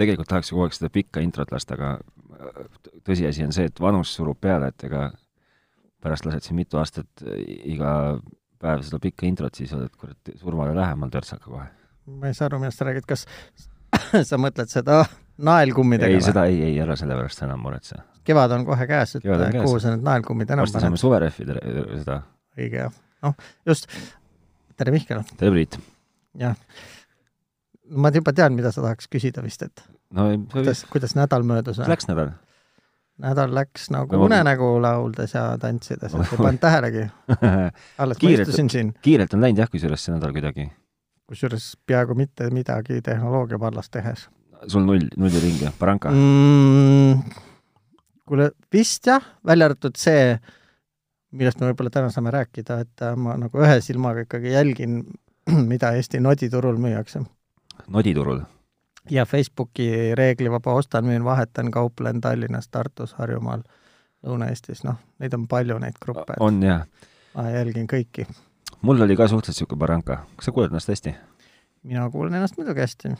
tegelikult tahaks ju kogu aeg seda pikka introt lasta, aga äh, tõsiasi on see, et vanus surub peale, et ega pärast lased siin mitu aastat äh, iga päev seda pikka introt, siis oled kurat surmale lähemal törtsaka kohe. ma ei saa aru, millest sa räägid, kas sa mõtled seda naelkummidega ei, seda ei, ei, ära selle pärast enam muretse. kevad on kohe käes, et kuhu sa need naelkummid enam varsti saame paned. suverehvi seda. õige jah. noh, just. tere, Mihkel. tere, Priit! jah. Ma juba tean, mida sa tahaks küsida vist, et no ei, kuidas, kuidas nädal möödus läks nädal nädal läks nagu No unenägu lauldes ja tantsides, et ei pannud tähelegi. alles ma istusin siin, kiirelt on läinud jah, kusjuures see nädal kuidagi. kusjuures peaaegu mitte midagi tehnoloogia vallas tehes sul null, nulli ringi, Barranca mm. kuule, vist jah, välja arvatud see, millest me võib-olla täna saame rääkida, et ma nagu ühe silmaga ikkagi jälgin, mida Eesti noditurul müüakse. Noditurul. ja Facebooki reeglivaba ostan, müün, vahetan, kauplen Tallinnas, Tartus, Harjumaal, Lõuna-Eestis, noh, neid on palju, neid gruppe, on jah. ma jälgin kõiki. mul oli ka suhteliselt siuke Barranca. kas sa kuuled ennast hästi? mina kuulen ennast muidugi hästi,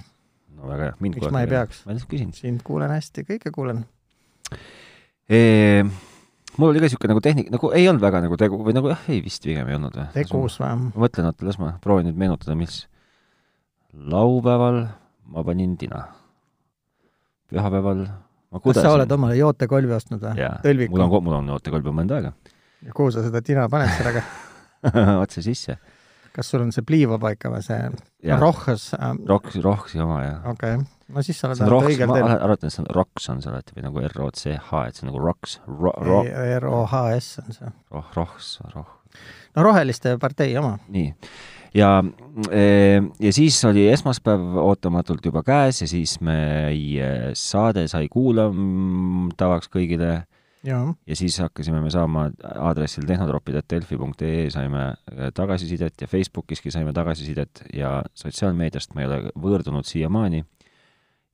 no väga hea, mind Miks ma ei peaks? ma lihtsalt küsin. sind kuulen hästi, kõike kuulen. mul oli ka siuke nagu tehnik, nagu ei olnud väga nagu tegu või nagu jah, ei vist pigem ei olnud või? tegus või? ma mõtlen, oota, las ma proovin nüüd meenutada, mis laupäeval ma panin tina. pühapäeval ma kas kudesin. sa oled omale jootekolvi ostnud või? tõlviku? mul on, mul on ootekolb juba mõnda aega ja kuhu sa seda tina paned sellega? otse sisse. kas sul on see pliivaba ikka või see Jah. rohhas äh, Roks, Roksi oma jah. okei okay., no siis sa oled Roks, õigel ma teel. arvan, et see on Roks on see alati või nagu R-O-C-H, et see on nagu Roks ro,, ro, ROHS on see. roh, rohs, roh, no Roheliste partei oma. nii. ja, ja siis oli esmaspäev ootamatult juba käes ja siis meie saade sai kuulamtavaks kõigile ja siis hakkasime me saama aadressil tehnotropid.delfi.ee saime äh, tagasisidet ja Facebookiski saime tagasisidet ja sotsiaalmeediast ma ei ole võõrdunud siiamaani.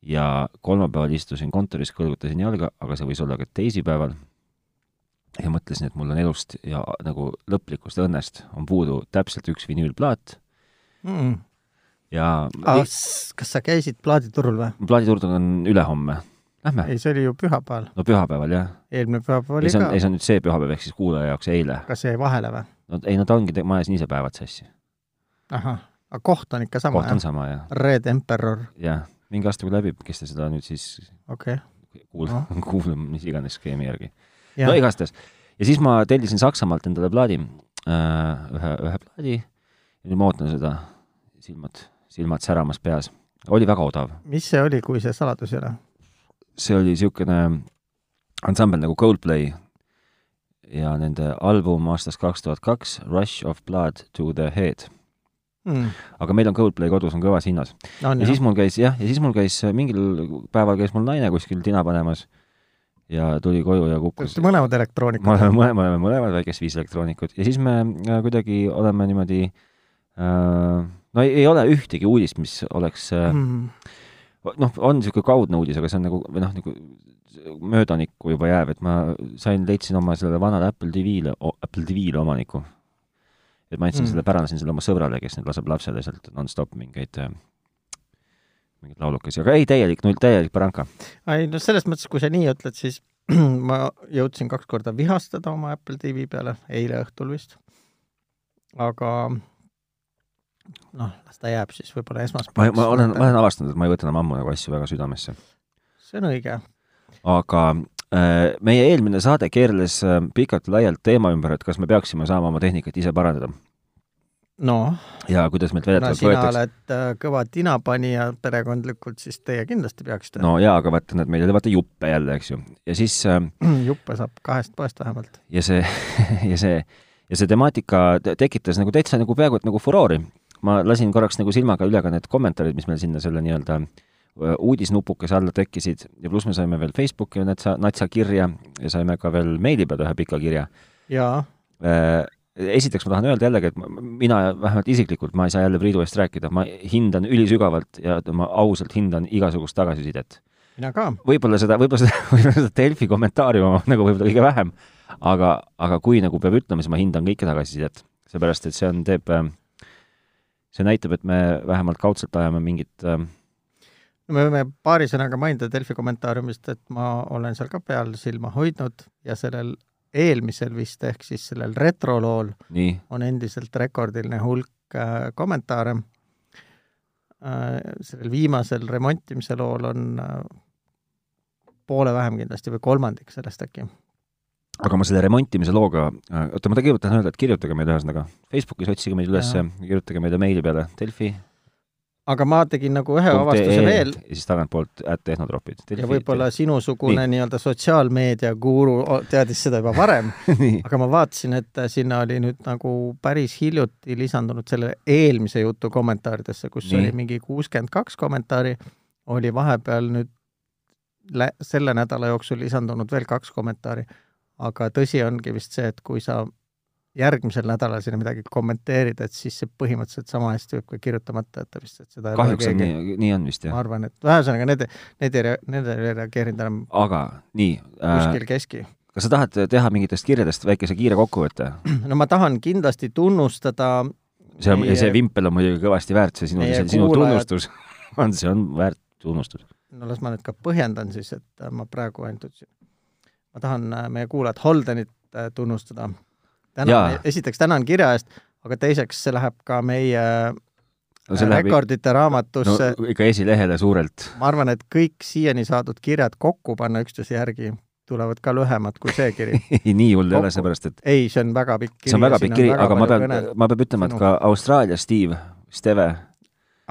ja kolmapäeval istusin kontoris, kõlgutasin jalga, aga see võis olla ka teisipäeval. Ja mõtlesin, et mul on elust ja nagu lõplikust õnnest on puudu täpselt üks vinüülplaat Mm. ja kas sa käisid plaaditurul või? plaaditurg on ülehomme. Lähme? ei, see oli ju pühapäeval. no pühapäeval jah. eelmine pühapäev ei oli see on, ka ei. see on nüüd see pühapäev ehk siis kuulaja jaoks eile. kas jäi vahele või? no ei no ta ongi, ma ajasin ise päevad sassi. ahah, aga koht on ikka sama koht on sama jah. Red Emperor, jah, mingi aasta kui läbib, kes te seda nüüd siis okei okay.. kuul- no. kuulame mis iganes skeemi järgi. No igastahes. ja siis ma tellisin Saksamaalt endale plaadi äh,, ühe, ühe plaadi ja nüüd ma ootan seda, silmad, silmad säramas peas. oli väga odav. mis see oli, kui see saladus ei ole? see oli niisugune ansambel nagu Coldplay ja nende album aastast kaks tuhat kaks, Rush of Blood to the Head. Mm. aga meil on Coldplay kodus, on kõvas hinnas. on ja siis jah? mul käis jah, ja siis mul käis mingil päeval käis mul naine kuskil tina panemas ja tuli koju ja Te kukkus olete mõlemad me elektroonikud oleme. mõlemad, me oleme mõlemad väikest viisi elektroonikud ja siis me äh, kuidagi oleme niimoodi äh, no ei, ei ole ühtegi uudist, mis oleks äh, Mm. noh, on niisugune kaudne uudis, aga see on nagu või noh, nagu möödanikku juba jääv, et ma sain, leidsin oma sellele vanale Apple TV-le, Apple TV-le omaniku. et ma andsin mm. selle, pärandasin selle oma sõbrale, kes nüüd laseb lapsele sealt nonstop mingeid äh, mingeid laulukesi, aga ei, täielik null, täielik baranka. ei no selles mõttes, kui sa nii ütled, siis ma jõudsin kaks korda vihastada oma Apple TV peale, eile õhtul vist. aga noh, las ta jääb siis võib-olla ma, esmaspäevaks. ma olen, ma olen avastanud, et ma ei võta enam ammu nagu asju väga südamesse. see on õige. aga äh, meie eelmine saade keerles äh, pikalt-laialt teema ümber, et kas me peaksime saama oma tehnikat ise parandada noh, ja kuidas meilt väidetavalt sina võetakse. oled äh, kõva tinapanija perekondlikult, siis teie kindlasti peaksite no.. no jaa, aga vaata, need meil oli vaata juppe jälle, eks ju. ja siis äh, juppe saab kahest poest vähemalt. ja see ja see ja see temaatika te- tekitas nagu täitsa nagu peaaegu et nagu furoori. ma lasin korraks nagu silmaga üle ka need kommentaarid, mis meil sinna selle nii-öelda öö, uudisnupukese alla tekkisid ja pluss me saime veel Facebooki natsa, natsa kirja ja saime ka veel meili peale ühe pika kirja. jaa, esiteks ma tahan öelda jällegi, et ma- mina vähemalt isiklikult, ma ei saa jälle Priidu eest rääkida, ma hindan ülisügavalt ja ma ausalt hindan igasugust tagasisidet. Mina ka. võib-olla seda, võib-olla seda, võib-olla seda Delfi kommentaari oma nagu võib-olla kõige vähem, aga, aga kui nagu peab ütlema, siis ma hindan kõike tagasisidet, seepärast et see on, teeb, see näitab, et me vähemalt kaudselt ajame mingit äh, no me võime paari sõnaga mainida Delfi kommentaariumist, et ma olen seal ka peal silma hoidnud ja sellel eelmisel vist, ehk siis sellel retrolool nii, on endiselt rekordiline hulk äh, kommentaare äh,. sellel viimasel remontimise lool on äh, poole vähem kindlasti või kolmandik sellest äkki. aga ma selle remontimise looga, oota, ma tegelikult tahan öelda, et kirjutage meile ühesõnaga, Facebookis otsige meid üles, kirjutage meile meili peale Delfi aga ma tegin nagu ühe avastuse veel. ja siis tagantpoolt at tehnotropid. ja võib-olla sinusugune nii-öelda sotsiaalmeedia guru teadis seda juba varem, aga ma vaatasin, et sinna oli nüüd nagu päris hiljuti lisandunud selle eelmise jutu kommentaaridesse, kus Nii. oli mingi kuuskümmend kaks kommentaari, oli vahepeal nüüd lä-, selle nädala jooksul lisandunud veel kaks kommentaari. aga tõsi ongi vist see, et kui sa järgmisel nädalal sinna midagi kommenteerid, et siis see põhimõtteliselt sama hästi võib ka kirjutamata jätta vist, et seda kahjuks on nii, nii on vist ma jah. arvan, et ühesõnaga need, need ei, rea- need ei reageerinud enam aga nii äh, kuskil keski kas sa tahad teha mingitest kirjadest väikese kiire kokkuvõtte? no ma tahan kindlasti tunnustada see on, see vimpel on muidugi kõvasti väärt, see sinu, see sinu tunnustus on, see on väärt tunnustus. no las ma nüüd ka põhjendan siis, et ma praegu ainult ütlesin. ma tahan äh, meie kuulajat Holdenit äh, tunnustada. Tänan esiteks tänan kirja eest, aga teiseks see läheb ka meie no äh, läheb rekordite raamatusse no, ikka esilehele suurelt. ma arvan, et kõik siiani saadud kirjad kokku panna üksteise järgi tulevad ka lühemad kui see kiri. nii hull ei ole, Kokku. seepärast et ei, see on väga pikk kiri. see on väga pikk kiri, aga ma pean, ma pean ütlema, et ka Austraalia Steve, Steve,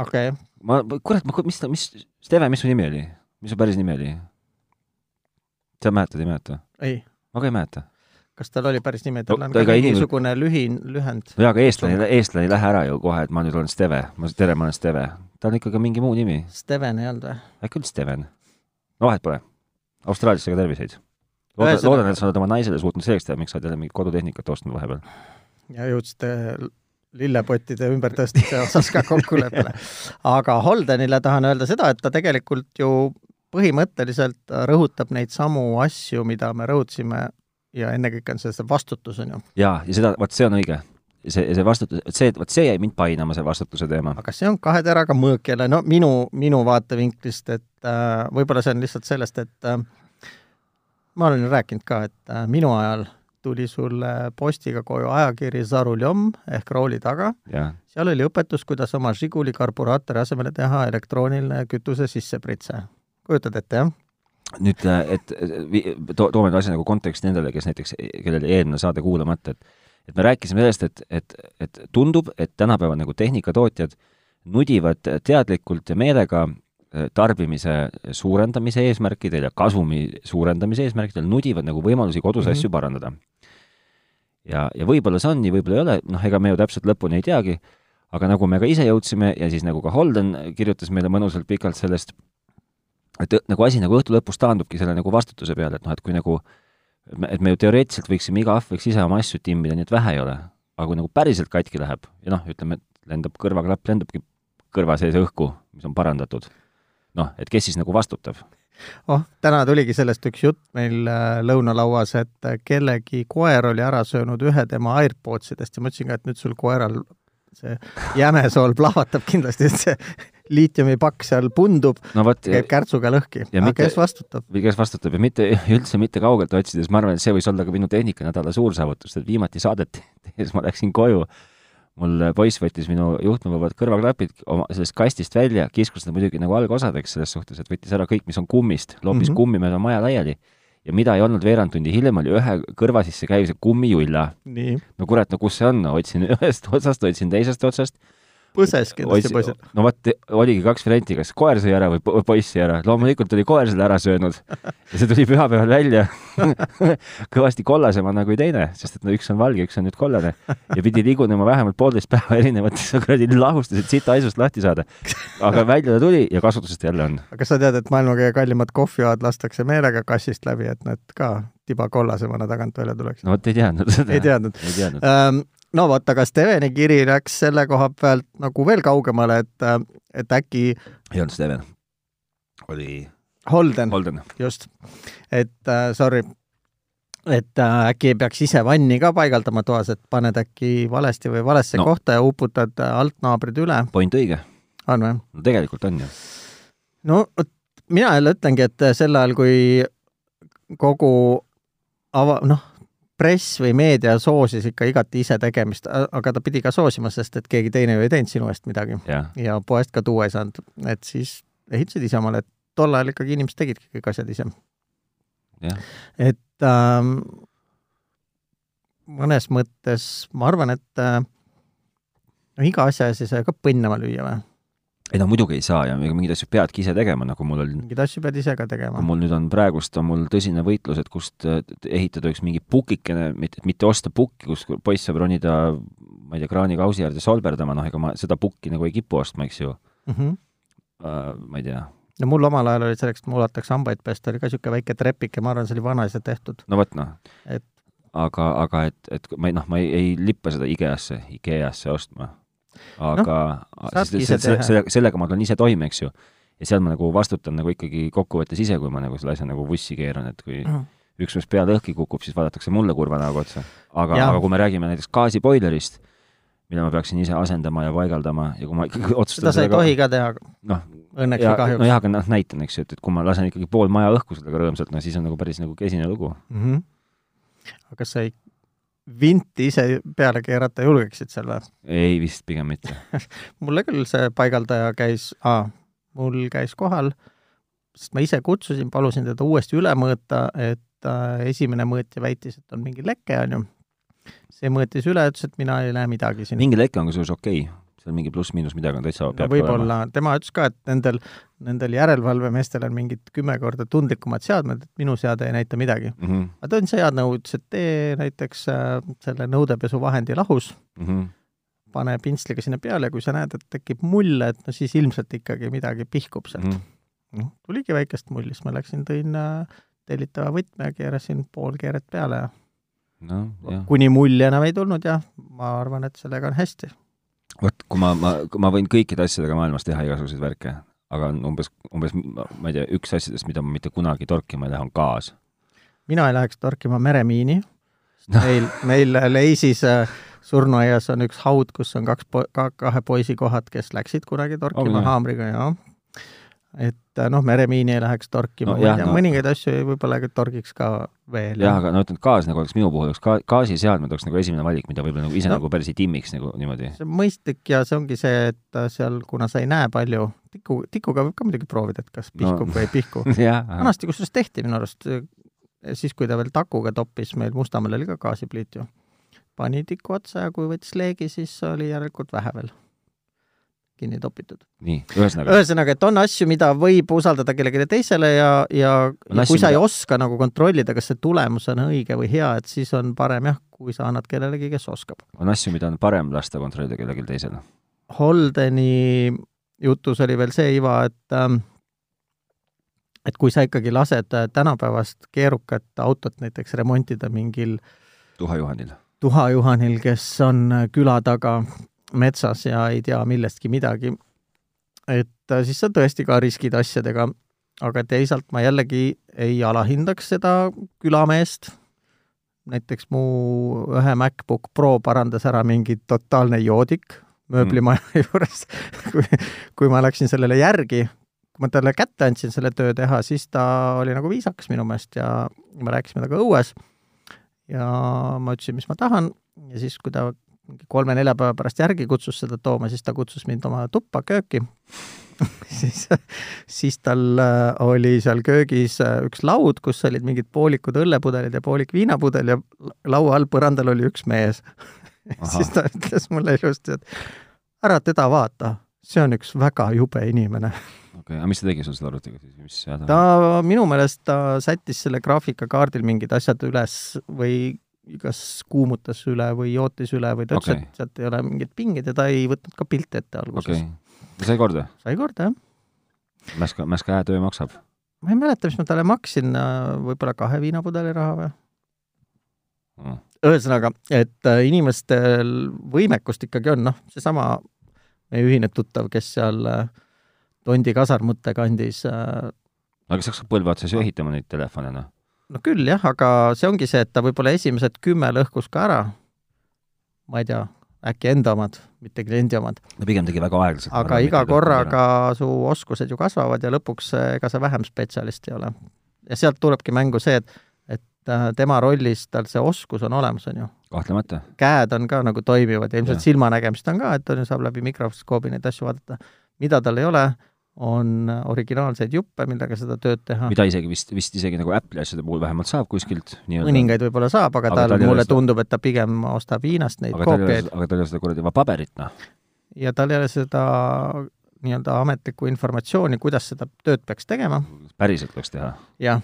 okei okay., ma, kurat, ma, mis ta, mis, Steve, mis su nimi oli? mis su päris nimi oli? sa mäletad, ei mäleta? ei, ma ka ei mäleta. Kas tal oli päris nimi, tal No on ta ka mingisugune lühin-, lühend. jaa, aga eestlane, eestlane ei lähe ära ju kohe, et ma nüüd olen Steve, ma, tere, ma olen Steve. tal on ikkagi mingi muu nimi, Steven ei olnud või? äkki oli Steven? no vahet pole. Austraaliasse ka terviseid. loodan, loodan, et sa oled oma naisele suutnud selgeks teha, miks sa oled jälle mingit kodutehnikat ostnud vahepeal. ja jõudsite lillepottide ümbertõstmise osas ka kokkuleppele. aga Holdenile tahan öelda seda, et ta tegelikult ju põhimõtteliselt rõhutab neid samu asju, mida me rõhutasime ja ennekõike on see see vastutus, on ju. jaa, ja seda, vot see on õige. see, see vastutus, see, vot see jäi mind painama, see vastutuse teema. aga see on kahe teraga mõõk jälle, no minu, minu vaatevinklist, et äh, võib-olla see on lihtsalt sellest, et äh, ma olen ju rääkinud ka, et äh, minu ajal tuli sulle postiga koju ajakiri Zaruljom ehk rooli taga seal oli õpetus, kuidas oma Žiguli karburaatori asemele teha elektrooniline kütuse sissepritse. kujutad ette, jah? Nüüd, et vi- to, toome asja nagu konteksti nendele, kes näiteks, kellel eelmine saade kuulamata, et et me rääkisime sellest, et, et, et tundub, et tänapäeval nagu tehnikatootjad nudivad teadlikult ja meelega eh, tarbimise suurendamise eesmärkidel ja kasumi suurendamise eesmärkidel nudivad nagu võimalusi kodus Mhm. asju parandada. ja, ja võib-olla see on nii, võib-olla ei ole, noh, ega me ju täpselt lõpuni ei teagi, aga nagu me ka ise jõudsime ja siis nagu ka Holden kirjutas meile mõnusalt pikalt sellest, et nagu asi nagu õhtu lõpus taandubki selle nagu vastutuse peale, et noh, et kui nagu et me ju teoreetiliselt võiksime, igaüks võiks ise oma asju timmida, nii et vähe ei ole. aga kui nagu päriselt katki läheb ja noh, ütleme, et lendab kõrvaklapp, lendabki kõrva sees õhku, mis on parandatud, noh, et kes siis nagu vastutab? oh, täna tuligi sellest üks jutt meil äh, lõunalauas, et äh, kellegi koer oli ära söönud ühe tema AirPodsidest ja ma ütlesin ka, et nüüd sul koeral see jämesool plahvatab kindlasti, et see liitiumipakk seal pundub, no vot, käib kärtsuga lõhki. aga mitte- kes vastutab? kes vastutab ja mitte, üldse mitte kaugelt otsides, ma arvan, et see võis olla ka minu tehnikanädala suur saavutus, et viimati saadet tehes ma läksin koju, mul poiss võttis minu juhtmevabad kõrvaklapid oma sellest kastist välja, kiskus nad muidugi nagu algosadeks selles suhtes, et võttis ära kõik, mis on kummist, loopis mm. -hmm. kummi mööda maja laiali ja mida ei olnud veerand tundi hiljem, oli ühe kõrva sisse käiv see kummijulla. no kurat, no kus see on, otsin ühest otsast, otsin teisest otsast, põses kindlasti poisil. no vot, oligi kaks varianti, kas koer sõi ära või po- poiss sõi ära. loomulikult oli koer selle ära söönud ja see tuli pühapäeval välja kõvasti kollasemana kui teine, sest et no üks on valge, üks on nüüd kollane ja pidi ligunema vähemalt poolteist päeva erinevates kuradi lahustused siit haisust lahti saada. aga välja ta tuli ja kasutuses ta jälle on. aga sa tead, et maailma kõige kallimad kohvijoad lastakse meelega kassist läbi, et need ka tiba kollasemana tagant välja tuleks no vot ei teadnud seda. ei teadnud ähm, no vot, aga Steveni kiri läks selle koha pealt nagu veel kaugemale, et, et äkki ei olnud Steven. oli Holden, Holden. just, et äh, sorry, et äh, äkki ei peaks ise vanni ka paigaldama toas, et paned äkki valesti või valesse No. kohta ja uputad äh, alt naabrid üle, point õige. on või? no tegelikult on ju. no vot, mina jälle ütlengi, et sel ajal, kui kogu ava-, noh, press või meedia soosis ikka igati ise tegemist, aga ta pidi ka soosima, sest et keegi teine ju ei teinud sinu eest midagi jah, ja poest ka tuua ei saanud, et siis ehitasid ise omale, et tol ajal ikkagi inimesed tegidki kõik asjad ise. et ähm, mõnes mõttes ma arvan, et äh, no iga asja ees ei saa ka põnnama lüüa või? Ei no muidugi ei saa ja mingeid asju peadki ise tegema, nagu mul oli mingeid asju pead ise ka tegema mul nüüd on praegust on mul tõsine võitlus, et kust äh, ehitada üks mingi pukikene, mitte, mitte osta pukki, kus poiss saab ronida ma ei tea, kraanikausi äärde solberdama, noh ega ma seda pukki nagu ei kipu ostma, eks ju Mm -hmm. uh,. ma ei tea, no mul omal ajal oli selleks, et ma ulataks hambaid pesta, oli ka niisugune väike trepike, ma arvan, see oli vanaisa tehtud. no vot noh Et-. aga, aga et, et ma ei noh, ma ei, ei lippa seda IKEA-sse, IKEA-sse ostma. Aga no, ise selle, selle, teha. selle, sellega ma tulen ise toime, eks ju. ja seal ma nagu vastutan nagu ikkagi kokkuvõttes ise, kui ma nagu selle asja nagu vussi keeran, et kui üks mees pea lõhki kukub, siis vaadatakse mulle kurva näoga otsa. aga, aga kui me räägime näiteks gaasiboilerist, mida ma peaksin ise asendama ja paigaldama ja kui ma ikkagi seda otsustan sa ei tohi ka teha, noh, õnneks ja või kahjuks nojah, aga noh, näitan, eks ju, et, et kui ma lasen ikkagi pool maja õhku sellega rõõmsalt, no siis on nagu päris nagu kesine lugu. mm. -hmm. aga kas sa ei vinti ise peale keerata julgeksid või? ei vist pigem mitte. mulle küll see paigaldaja käis, mul käis kohal, sest ma ise kutsusin, palusin teda uuesti üle mõõta, et äh, esimene mõõtja väitis, et on mingi leke, onju. see mõõtis üle, ütles, et mina ei näe midagi siin. mingi leke on kusjuures okei okay., seal mingi pluss-miinus midagi on täitsa no võib-olla, tema ütles ka, et nendel, nendel järelevalvemeestel on mingid kümme korda tundlikumad seadmed, et minu seade ei näita midagi. Mm -hmm. aga ta andis head nõu, ütles, et tee näiteks äh, selle nõudepesuvahendi lahus, Mm -hmm. pane pintsliga sinna peale kui sa näed, et tekib mull, et no siis ilmselt ikkagi midagi pihkub sealt Mm mm. -hmm. noh, tuligi väikest mulli, siis ma läksin, tõin äh, tellitava võtme ja keerasin pool keeret peale ja noh, jah. kuni mulli enam ei tulnud ja ma arvan, et sellega on hästi. vot, kui ma, ma, ma võin kõikide asjadega maailmas teha igasuguseid värke, aga umbes, umbes ma ei tea, üks asjadest, mida ma mitte kunagi torkima ei lähe, on gaas. mina ei läheks torkima meremiini, meil, meil Leisis äh, surnuaias on üks haud, kus on kaks po-, ka kahe poisi kohad, kes läksid kunagi torkima jah. haamriga ja et äh, noh, meremiini ei läheks torkima No no,, jah, ja no- mõningaid asju võib-olla ka torgiks ka veel. jah, aga no ütleme, gaas nagu oleks minu puhul oleks ga-, gaasiseadmed oleks nagu esimene valik, mida võib-olla nagu ise No. nagu päris ei timmiks nagu niimoodi. see on mõistlik ja see ongi see, et äh, seal, kuna sa ei näe palju, tiku, tikuga võib ka muidugi proovida, et kas pihkub No. või ei pihku. vanasti kusjuures tehti minu arust, siis kui ta veel takuga toppis, meil Mustamäel oli ka gaasipliit ju, pani tiku otsa ja kui võttis leegi, siis oli järelikult vähe veel kinni topitud. nii, ühesõnaga, ühesõnaga, et on asju, mida võib usaldada kellelegi teisele ja, ja, ja kui sa ei mida- oska nagu kontrollida, kas see tulemus on õige või hea, et siis on parem jah, kui sa annad kellelegi, kes oskab. on asju, mida on parem lasta kontrollida kellelgi teisel. Holdeni jutus oli veel see iva, et ähm, et kui sa ikkagi lased äh, tänapäevast keerukat autot näiteks remontida mingil Tuha Juhanil. tuhajuhanil, kes on äh, küla taga metsas ja ei tea millestki midagi, et äh, siis sa tõesti ka riskid asjadega, aga teisalt ma jällegi ei alahindaks seda külameest, näiteks mu ühe MacBook Pro parandas ära mingi totaalne joodik mööblimaja mm. juures. Kui, kui ma läksin sellele järgi, kui ma talle kätte andsin selle töö teha, siis ta oli nagu viisakas minu meelest ja me rääkisime temaga õues. Ja ma ütlesin, mis ma tahan. Ja siis, kui ta kolme-nelja päeva pärast järgi kutsus seda tooma, siis ta kutsus mind oma tuppa kööki siis, siis tal äh, oli seal köögis äh, üks laud, kus olid mingid poolikud õllepudelid ja poolik viinapudel ja laua all põrandal oli üks mees siis ta ütles mulle ilusti, et ära teda vaata, see on üks väga jube inimene. okei okay,, aga mis ta tegi sul selle arvutiga siis, mis häda? ta, minu meelest ta sättis selle graafikakaardil mingid asjad üles või kas kuumutas üle või jootis üle või ta ütles okay., et sealt ei ole mingit pingeid ja ta ei võtnud ka pilte ette alguses okay.. sai korda? sai korda, jah. Mäska, Mäska häätöö maksab? ma ei mäleta, mis ma talle maksin, võib-olla kahe viinapudeli raha või mm.? ühesõnaga, et äh, inimestel võimekust ikkagi on, noh, seesama meie ühine tuttav, kes seal äh, Tondi kasarmute kandis äh, aga kas hakkab põlve otsas ju ehitama neid telefone, noh? No küll jah, aga see ongi see, et ta võib-olla esimesed kümme lõhkus ka ära. ma ei tea, äkki enda omad, mitte kliendi omad. no pigem tegi väga aeglaselt. aga iga korraga su oskused ju kasvavad ja lõpuks ega sa vähem spetsialist ei ole. ja sealt tulebki mängu see, et, et äh, tema rollis tal see oskus on olemas, on ju. kahtlemata. käed on ka nagu toimivad ja ilmselt silmanägemist on ka, et on ju, saab läbi mikroskoobi neid asju vaadata. mida tal ei ole, on originaalseid juppe, millega seda tööd teha. mida isegi vist, vist isegi nagu Apple'i asjade puhul vähemalt saab kuskilt nii-öelda. mõningaid võib-olla saab, aga, aga tal, mulle seda... tundub, et ta pigem ostab Hiinast neid aga koopiaid. aga tal ei ole seda kuradi paberit, noh. ja tal ei ole seda nii-öelda ametlikku informatsiooni, kuidas seda tööd peaks tegema. päriselt peaks teha? jah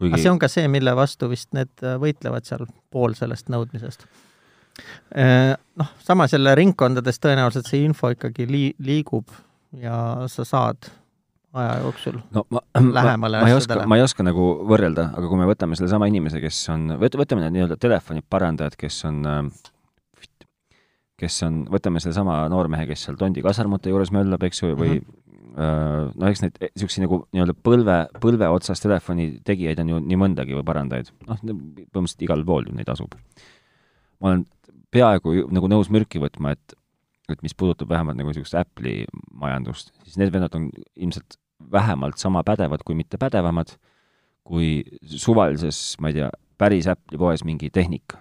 Kuigi.... aga see on ka see, mille vastu vist need võitlevad seal, pool sellest nõudmisest noh, samas jälle ringkondades tõenäoliselt see info ikkagi lii-, liigub ja sa saad aja jooksul no ma, lähemale ma, ma ei oska, ma ei oska nagu võrrelda, aga kui me võtame sellesama inimese, kes on, võt-, võtame need nii-öelda telefoniparandajad, kes on kes on, võtame sellesama noormehe, kes seal Tondi kasarmute juures möllab, eks ju, või mm -hmm. no eks neid niisuguseid nagu nii-öelda põlve, põlve otsas telefoni tegijaid on ju nii mõndagi või parandajaid. noh, põhimõtteliselt igal pool ju neid asub. ma olen peaaegu nagu nõus mürki võtma, et et mis puudutab vähemalt nagu niisugust Apple'i majandust, siis need vennad on ilmselt vähemalt sama pädevad, kui mitte pädevamad, kui suvalises, ma ei tea, päris Apple'i poes mingi tehnika.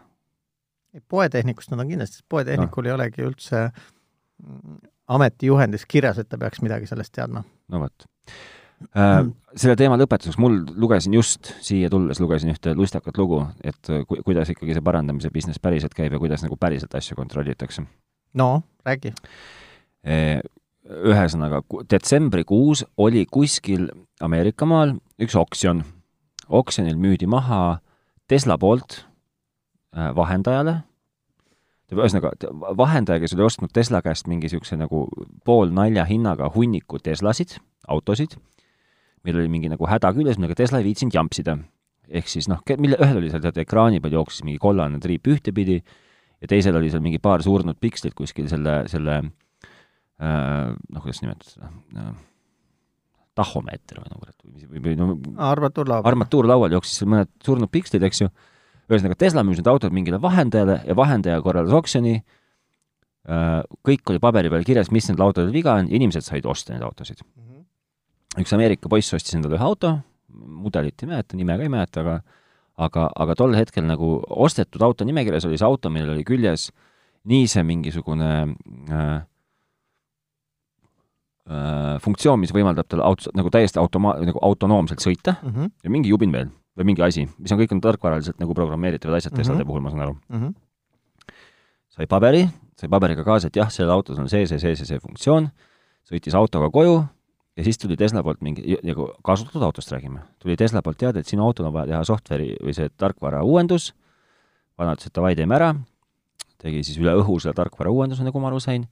poetehnikust nad on kindlasti, poetehnikul no. ei olegi üldse ametijuhendis kirjas, et ta peaks midagi sellest teadma. no vot äh,. Selle teema lõpetuseks, mul lugesin just siia tulles, lugesin ühte lustakat lugu, et ku-, kuidas ikkagi see parandamise business päriselt käib ja kuidas nagu päriselt asju kontrollitakse no räägi. ühesõnaga, detsembrikuus oli kuskil Ameerika maal üks oksjon. oksjonil müüdi maha Tesla poolt äh, vahendajale, ühesõnaga, vahendaja, kes oli ostnud Tesla käest mingi niisuguse nagu poolnalja hinnaga hunniku Teslasid, autosid, millel oli mingi nagu häda küljes, millega Tesla ei viitsinud jampsida. ehk siis noh, mille, ühel oli seal tead ekraani peal jooksis mingi kollane triip ühtepidi ja teisel oli seal mingi paar surnud pikslit kuskil selle, selle äh, noh, kuidas nimetada seda äh,, tahomeeter või nagu, või, või, või no armatuurlaual. armatuurlaual jooksis seal mõned surnud pikslid, eks ju, ühesõnaga Tesla müüs need autod mingile vahendajale ja vahendaja korraldas oksjoni äh,, kõik oli paberi peal kirjas, mis nendel autodel viga on inimesed said osta neid autosid mm. -hmm. üks Ameerika poiss ostis endale ühe auto, mudelit ei mäleta, nime ka ei mäleta, aga aga, aga tol hetkel nagu ostetud auto nimekirjas oli see auto, millel oli küljes nii see mingisugune äh, äh, funktsioon, mis võimaldab tal autos nagu täiesti automa-, nagu autonoomselt sõita mm -hmm. ja mingi jubin veel või mingi asi, mis on kõik on tarkvaraliselt nagu programmeeritavad asjad Teslade mm -hmm. puhul, ma saan aru mm. -hmm. sai paberi, sai paberiga kaasa, et jah, sellel autos on see, see, see, see, see funktsioon, sõitis autoga koju ja siis tuli Tesla poolt mingi, nagu kasutatud autost räägime, tuli Tesla poolt teade, et sinu autol on vaja teha software'i või see tarkvara uuendus, vana ütles, et davai, teeme ära, tegi siis üle õhu selle tarkvara uuenduse, nagu ma aru sain,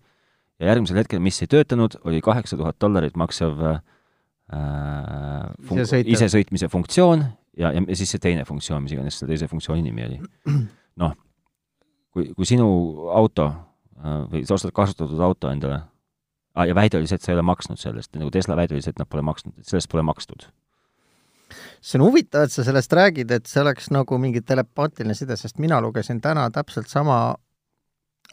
ja järgmisel hetkel, mis ei töötanud, oli kaheksa tuhat dollarit maksev äh, fun-, isesõitmise funktsioon ja, ja, siis see teine funktsioon, mis iganes selle teise funktsiooni nimi oli. noh, kui, kui sinu auto äh, või sa ostad kasutatud auto endale. Ja väide oli see, et sa ei ole maksnud sellest, nagu Tesla väide oli see, et nad pole maksnud, et sellest pole makstud. see on huvitav, et sa sellest räägid, et see oleks nagu mingi telepaatiline side, sest mina lugesin täna täpselt sama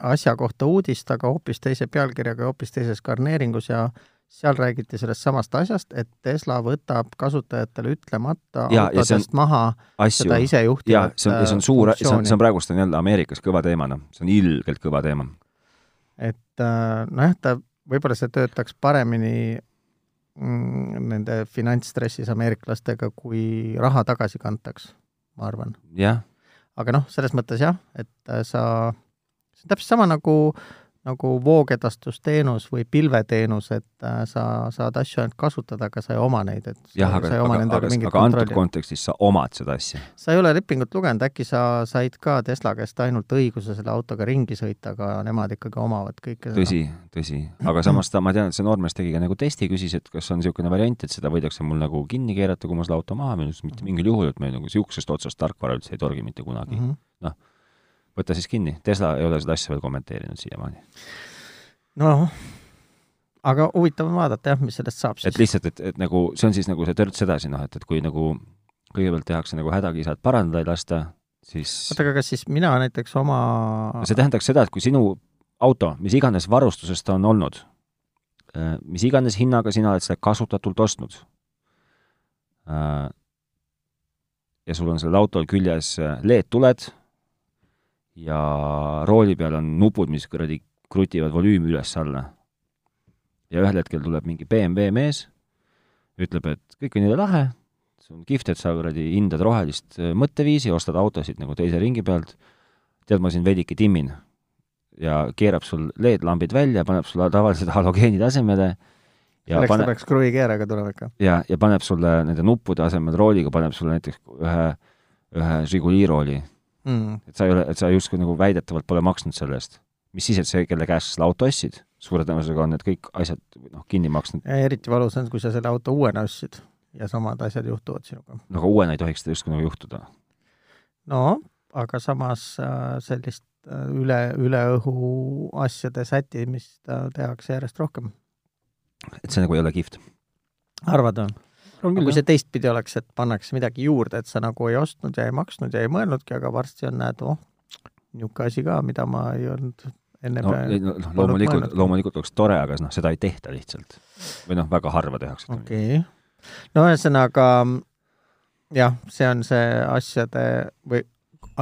asja kohta uudist, aga hoopis teise pealkirjaga ja hoopis teises garneeringus ja seal räägiti sellest samast asjast, et Tesla võtab kasutajatele ütlemata ja, autodest on, maha asju. seda isejuhtivat see on, see on suur, see on, see on praegust on jälle Ameerikas kõva teema, noh, see on ilgelt kõva teema. et äh, nojah, ta võib-olla see töötaks paremini mm, nende finantsstressis ameeriklastega, kui raha tagasi kantaks, ma arvan. jah. aga noh, selles mõttes jah, et äh, sa, see on täpselt sama nagu äh, nagu voogedastusteenus või pilveteenus, et äh, sa saad asju ainult kasutada, aga sa ei oma neid, et jah, aga, aga, aga, aga antud kontekstis sa omad seda asja? sa ei ole lepingut lugenud, äkki sa said ka Tesla käest ainult õiguse selle autoga ringi sõita, aga nemad ikkagi omavad kõike seda? tõsi, tõsi. aga samas ta, ma tean, et see noormees tegi ka nagu testi, küsis, et kas on niisugune variant, et seda võidakse mul nagu kinni keerata, kui ma selle auto maha müün, mitte mingil juhul, et meil nagu niisugusest otsast tarkvara üldse ei torgi mitte kunagi mm -hmm.. noh võta siis kinni, Tesla ei ole seda asja veel kommenteerinud siiamaani. noh, aga huvitav on vaadata jah, mis sellest saab siis. et lihtsalt, et, et nagu see on siis nagu see törts edasi, noh, et, et kui nagu kõigepealt tehakse nagu hädakisad parandada ei lasta, siis oota, aga kas siis mina näiteks oma see tähendaks seda, et kui sinu auto, mis iganes varustuses ta on olnud, mis iganes hinnaga sina oled seda kasutatult ostnud, ja sul on sellel autol küljes LED-tuled ja rooli peal on nupud, mis kuradi krutivad volüümi üles-alla. ja ühel hetkel tuleb mingi BMW mees, ütleb, et kõik on jõle lahe, see on kihvt, et sa kuradi hindad rohelist mõtteviisi, ostad autosid nagu teise ringi pealt, tead, ma siin veidike timmin. ja keerab sul LED-lambid välja, paneb sulle tavalised halogeenid asemele ja selleks pane... ta peaks kruvikeeraga tulema ikka. ja, ja paneb sulle nende nuppude asemel rooliga, paneb sulle näiteks ühe, ühe Žiguli rooli mm.. et sa ei ole, et sa justkui nagu väidetavalt pole maksnud selle eest. mis siis, et see, kelle käest sa selle auto ostsid, suure tõenäosusega on need kõik asjad noh, kinni maksnud. eriti valus on, kui sa selle auto uuena ostsid ja samad asjad juhtuvad sinuga. no aga uuena ei tohiks seda justkui nagu juhtuda. no aga samas äh, sellist äh, üle, üle õhu asjade sättimist äh, tehakse järjest rohkem. et see nagu ei ole kihvt? arvad või? Kui see teistpidi oleks, et pannakse midagi juurde, et sa nagu ei ostnud ja ei maksnud ja ei mõelnudki, aga varsti on, näed, oh, niisugune asi ka, mida ma ei olnud enne no, no, no loomulikult, loomulikult oleks tore, aga noh, seda ei tehta lihtsalt. või noh, väga harva tehakse. okei okay.. no ühesõnaga jah, see on see asjade või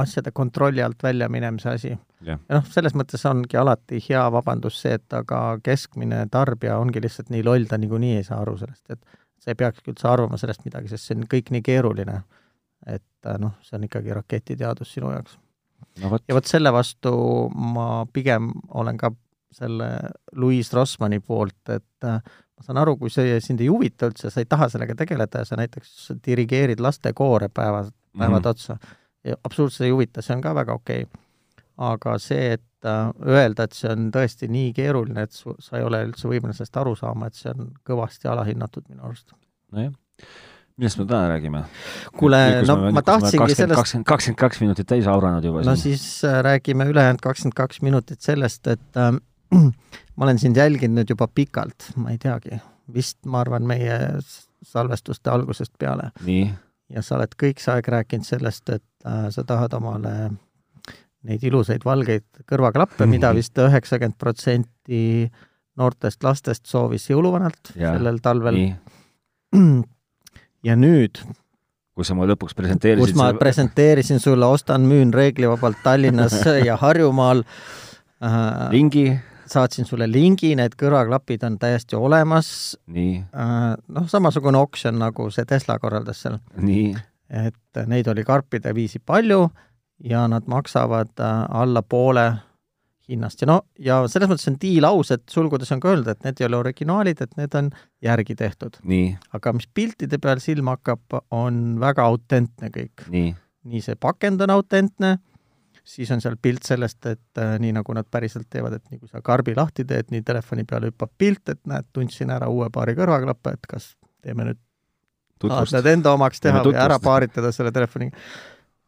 asjade kontrolli alt välja minemise asi. ja noh, selles mõttes ongi alati hea vabandus see, et aga keskmine tarbija ongi lihtsalt nii loll, ta niikuinii ei saa aru sellest, et sa ei peakski üldse arvama sellest midagi, sest see on kõik nii keeruline. et äh, noh, see on ikkagi raketiteadus sinu jaoks no,. ja vot selle vastu ma pigem olen ka selle Louis Rossmanni poolt, et äh, ma saan aru, kui see sind ei huvita üldse, sa ei taha sellega tegeleda ja sa näiteks dirigeerid lastekoore päevad, päevad mm -hmm. otsa absoluutselt ei huvita, see on ka väga okei okay. aga see, et äh, öelda, et see on tõesti nii keeruline, et su, sa ei ole üldse võimeline sellest aru saama, et see on kõvasti alahinnatud minu arust. nojah millest me täna räägime? kuule, no me, ma tahtsingi sellest kakskümmend, kakskümmend kaks minutit täis auranud juba. no siin. siis äh, räägime ülejäänud kakskümmend kaks minutit sellest, et äh, ma olen sind jälginud nüüd juba pikalt, ma ei teagi, vist ma arvan, meie salvestuste algusest peale. ja sa oled kõik see aeg rääkinud sellest, et äh, sa tahad omale neid ilusaid valgeid kõrvaklappe, mida vist üheksakümmend protsenti noortest lastest soovis jõuluvanalt ja, sellel talvel. ja nüüd kus sa mulle lõpuks presenteerisid kus ma selle... presenteerisin sulle, ostan, müün reeglivabalt Tallinnas ja Harjumaal äh,. lingi? saatsin sulle lingi, need kõrvaklapid on täiesti olemas. äh,. noh, samasugune oksjon, nagu see Tesla korraldas seal. et neid oli karpide viisi palju ja nad maksavad äh, alla poole hinnast ja no, ja selles mõttes on diilaus, et sulgudes on ka öeldud, et need ei ole originaalid, et need on järgi tehtud. aga mis piltide peal silma hakkab, on väga autentne kõik. nii see pakend on autentne, siis on seal pilt sellest, et äh, nii nagu nad päriselt teevad, et nii kui sa karbi lahti teed, nii telefoni peale hüppab pilt, et näed, tundsin ära uue paari kõrvaklappe, et kas teeme nüüd, tahad need enda omaks teha või ära paaritada selle telefoniga.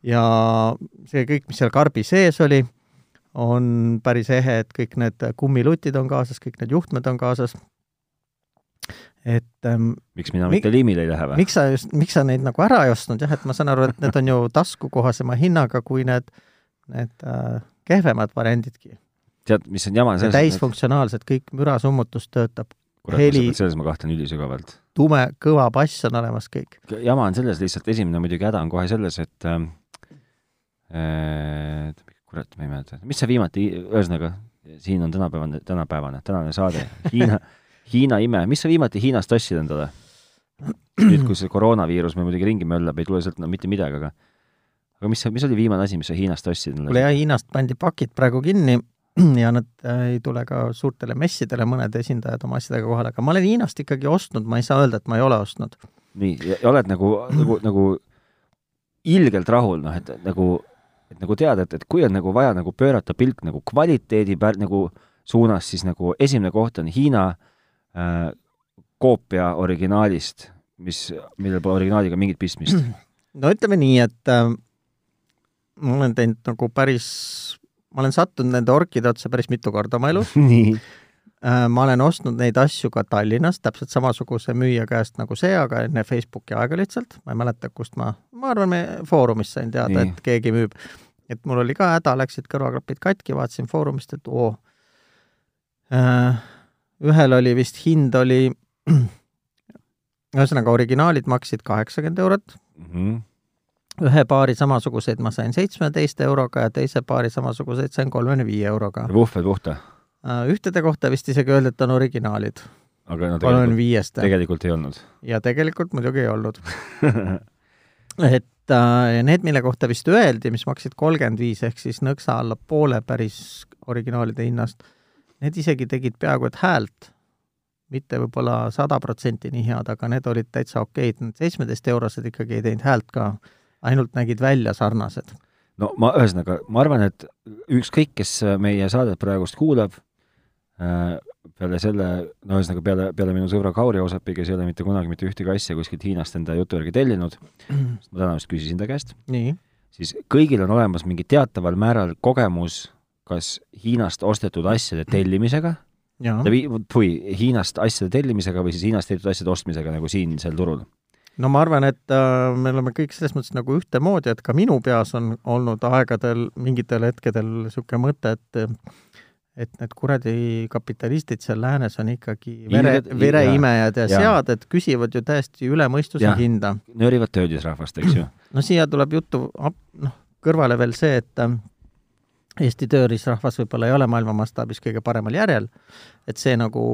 Ja see kõik, mis seal karbi sees oli on päris ehe, et kõik need kummilutid on kaasas, kõik need juhtmed on kaasas. et ähm, miks mina mitte liimile ei lähe või? miks sa just, miks sa neid nagu ära ei ostnud, jah, et ma saan aru, et need on ju taskukohasema hinnaga kui need, need äh, kehvemad variandidki. tead, mis on jama täisfunktsionaalsed, kõik mürasummutus töötab. heli..., selles ma kahtlen ülisügavalt. tume, kõva bass on olemas kõik. jama on selles lihtsalt, esimene muidugi häda on kohe selles, et äh, äh kurat, ma ei mäleta, mis sa viimati, ühesõnaga, siin on tänapäevane, tänapäevane, tänane saade, Hiina, Hiina ime, mis sa viimati Hiinast ostsid endale? nüüd, kui see koroonaviirus meil muidugi ringi möllab, ei tule sealt no mitte midagi, aga aga mis, mis oli viimane asi, mis sa Hiinast ostsid? kuule jah, Hiinast pandi pakid praegu kinni ja nad äh, ei tule ka suurtele messidele, mõned esindajad oma asjadega kohale, aga ma olen Hiinast ikkagi ostnud, ma ei saa öelda, et ma ei ole ostnud. nii, ja oled nagu, nagu, nagu ilgelt rahul, noh, et nagu et nagu teada, et, et kui on nagu vaja nagu pöörata pilk nagu kvaliteedi pär-, nagu suunas, siis nagu esimene koht on Hiina äh, koopia originaalist, mis, millel pole originaaliga mingit pistmist. no ütleme nii, et äh, ma olen teinud nagu päris, ma olen sattunud nende orkide otsa päris mitu korda oma elus nii ma olen ostnud neid asju ka Tallinnas, täpselt samasuguse müüja käest nagu see, aga enne Facebooki aega lihtsalt, ma ei mäleta, kust ma, ma arvan, me Foorumist sain teada, et keegi müüb. et mul oli ka häda, läksid kõrvaklapid katki, vaatasin Foorumist, et oo, Äh, ühel oli vist, hind oli, ühesõnaga originaalid maksid kaheksakümmend eurot mm. -hmm. ühe paari samasuguseid ma sain seitsmeteist euroga ja teise paari samasuguseid sain kolmekümne viie euroga. vuhvel puhta? Ühtede kohta vist isegi öeldi, et on originaalid. aga no kolmekümne viiest. tegelikult ei olnud? ja tegelikult muidugi ei olnud et äh, need, mille kohta vist öeldi, mis maksid kolmkümmend viis ehk siis nõksa alla poole päris originaalide hinnast, need isegi tegid peaaegu et häält, mitte võib-olla sada protsenti nii head, aga need olid täitsa okeid, need seitsmeteist eurosed ikkagi ei teinud häält ka, ainult nägid välja sarnased. no ma, ühesõnaga, ma arvan, et ükskõik, kes meie saadet praegust kuulab äh,, peale selle, no ühesõnaga peale, peale minu sõbra Kauri Osapi, kes ei ole mitte kunagi mitte ühtegi asja kuskilt Hiinast enda jutu järgi tellinud, ma täna just küsisin ta käest, siis kõigil on olemas mingi teataval määral kogemus kas Hiinast ostetud asjade tellimisega, või Hiinast asjade tellimisega või siis Hiinast tellitud asjade ostmisega nagu siinsel turul? no ma arvan, et äh, me oleme kõik selles mõttes nagu ühtemoodi, et ka minu peas on olnud aegadel, mingitel hetkedel niisugune mõte, et et need kuradi kapitalistid seal läänes on ikkagi vere, vereimejad ja, ja sead, et küsivad ju täiesti üle mõistuse hinda. nöörivad töölisrahvast, eks ju? no siia tuleb juttu, noh, kõrvale veel see, et Eesti tööriisrahvas võib-olla ei ole maailma mastaabis kõige paremal järjel, et see nagu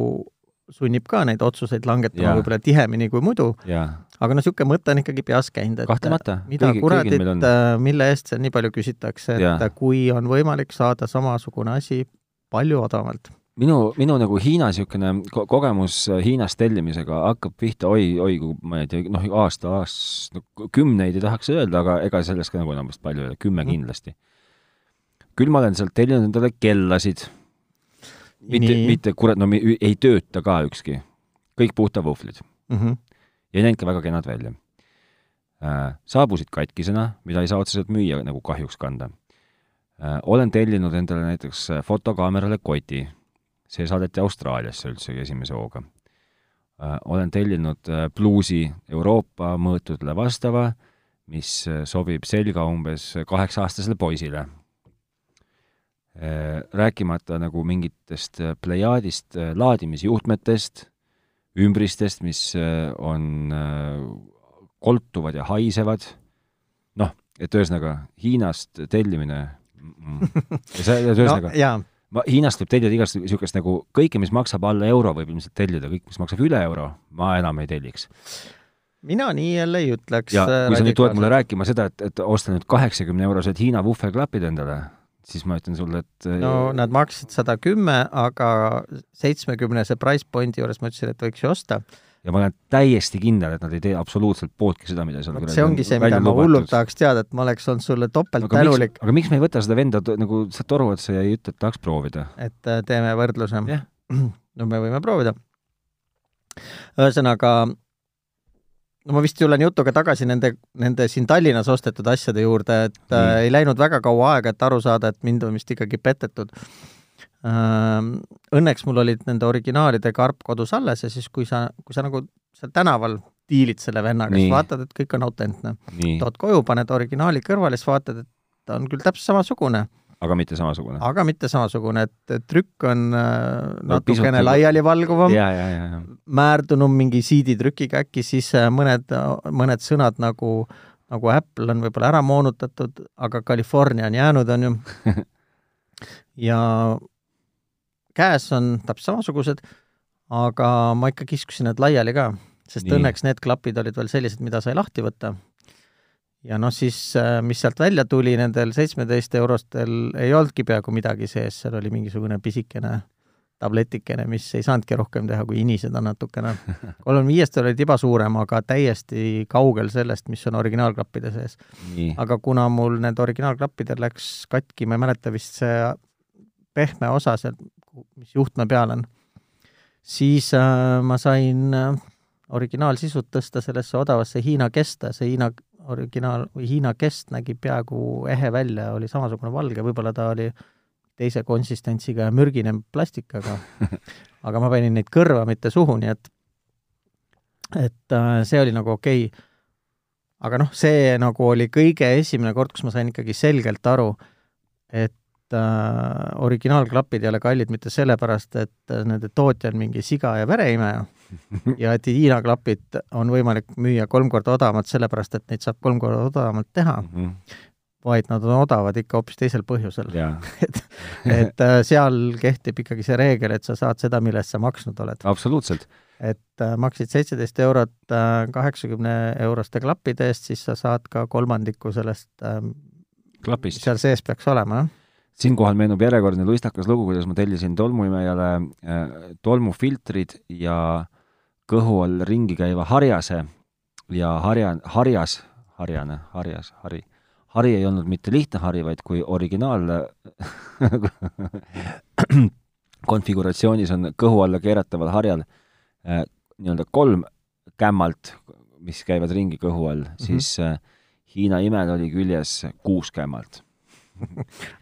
sunnib ka neid otsuseid langetama võib-olla tihemini kui muidu, aga no niisugune mõte on ikkagi peas käinud, et Kahtlemata. mida kõigi, kuradit, äh, mille eest seal nii palju küsitakse, et ja. kui on võimalik saada samasugune asi palju odavamalt. minu, minu nagu Hiina niisugune ko kogemus Hiinast tellimisega hakkab pihta oi, oi, ma ei tea, noh, aasta, aasta, no kümneid ei tahaks öelda, aga ega sellest ka nagu enam vist palju ei ole, kümme mm. kindlasti küll ma olen sealt tellinud endale kellasid. mitte, mitte kurat, no ei tööta ka ükski. kõik puhta vuhvlid mm. -hmm. ja näinud ka väga kenad välja äh,. saabusid katkisena, mida ei saa otseselt müüa nagu kahjuks kanda äh,. Olen tellinud endale näiteks fotokaamerale koti. see saadeti Austraaliasse üldsegi esimese hooga äh,. olen tellinud äh, pluusi Euroopa mõõtudele vastava, mis äh, sobib selga umbes kaheksa-aastasele poisile Äh, rääkimata nagu mingitest äh, plejaadist äh, laadimisjuhtmetest, ümbristest, mis on, koltuvad ja haisevad, noh, et ühesõnaga Hiinast tellimine ühesõnaga no, ma Hiinast võib tellida igast niisugust nagu kõike, mis maksab alla euro, võib ilmselt tellida, kõik, mis maksab üle euro, ma enam ei telliks. mina nii jälle ei ütleks. ja kui sa nüüd tuled mulle rääkima seda, et, et osta nüüd kaheksakümne eurosed Hiina vuhvelklapid endale, siis ma ütlen sulle, et no nad maksid sada kümme, aga seitsmekümnese price point'i juures ma ütlesin, et võiks ju osta. Ja ma olen täiesti kindel, et nad ei tee absoluutselt pooltki seda, mida seal see ongi see, mida ma hullult tahaks teada, et ma oleks olnud sulle topelt aga tänulik. aga miks me ei võta seda venda nagu sealt toru otsa ja ei ütle, et tahaks proovida? et äh, teeme võrdluse yeah.? no me võime proovida. ühesõnaga, no ma vist tulen jutuga tagasi nende, nende siin Tallinnas ostetud asjade juurde, et mm. äh, ei läinud väga kaua aega, et aru saada, et mind on vist ikkagi petetud. Õnneks mul olid nende originaalide karp kodus alles ja siis, kui sa, kui sa nagu seal tänaval diilid selle vennaga, siis vaatad, et kõik on autentne. tood koju, paned originaali kõrvale, siis vaatad, et ta on küll täpselt samasugune. Aga mitte samasugune. aga mitte samasugune, et trükk on natukene no, nagu- laialivalguvam, määrdunum mingi siiditrükiga äkki, siis mõned, mõned sõnad nagu, nagu Apple on võib-olla ära moonutatud, aga California on jäänud, on ju. Ja käes on täpselt samasugused, aga ma ikka kiskusin need laiali ka, sest Nii. õnneks need klapid olid veel sellised, mida sai lahti võtta ja noh, siis äh, mis sealt välja tuli, nendel seitsmeteist eurostel ei olnudki peaaegu midagi sees, seal oli mingisugune pisikene tabletikene, mis ei saanudki rohkem teha, kui iniseda natukene. kolmekümne viiestel oli tiba suurem, aga täiesti kaugel sellest, mis on originaalklappide sees. aga kuna mul need originaalklappidel läks katki, ma ei mäleta vist see pehme osa seal, mis juhtme peal on, siis äh, ma sain äh, originaalsisud tõsta sellesse odavasse Hiina kesta, see Hiina originaal või Hiina kest nägi peaaegu ehe välja, oli samasugune valge, võib-olla ta oli teise konsistentsiga ja mürgine plastik, aga aga ma panin neid kõrva, mitte suhu, nii et et äh, see oli nagu okei. Okay.. aga noh, see nagu oli kõige esimene kord, kus ma sain ikkagi selgelt aru, et äh, originaalklapid ei ole kallid mitte sellepärast, et äh, nende tootja on mingi siga ja vereimeja ja et Hiina klapid on võimalik müüa kolm korda odavamalt sellepärast, et neid saab kolm korda odavamalt teha mm, -hmm. vaid nad on odavad ikka hoopis teisel põhjusel. et, et äh, seal kehtib ikkagi see reegel, et sa saad seda, mille eest sa maksnud oled. absoluutselt. et äh, maksid seitseteist eurot äh, kaheksakümne euroste klappide eest, siis sa saad ka kolmandiku sellest äh, klapist. seal sees peaks olema, jah siinkohal meenub järjekordne luistakas lugu, kuidas ma tellisin tolmuimejale äh, tolmufiltrid ja kõhu all ringi käiva harjase. Ja harja, harjas, harjane, harjas, hari, hari ei olnud mitte lihtne hari, vaid kui originaal konfiguratsioonis on kõhu alla keerataval harjal äh, nii-öelda kolm kämmalt, mis käivad ringi kõhu all mm, -hmm. siis äh, Hiina imel oli küljes kuus kämmalt.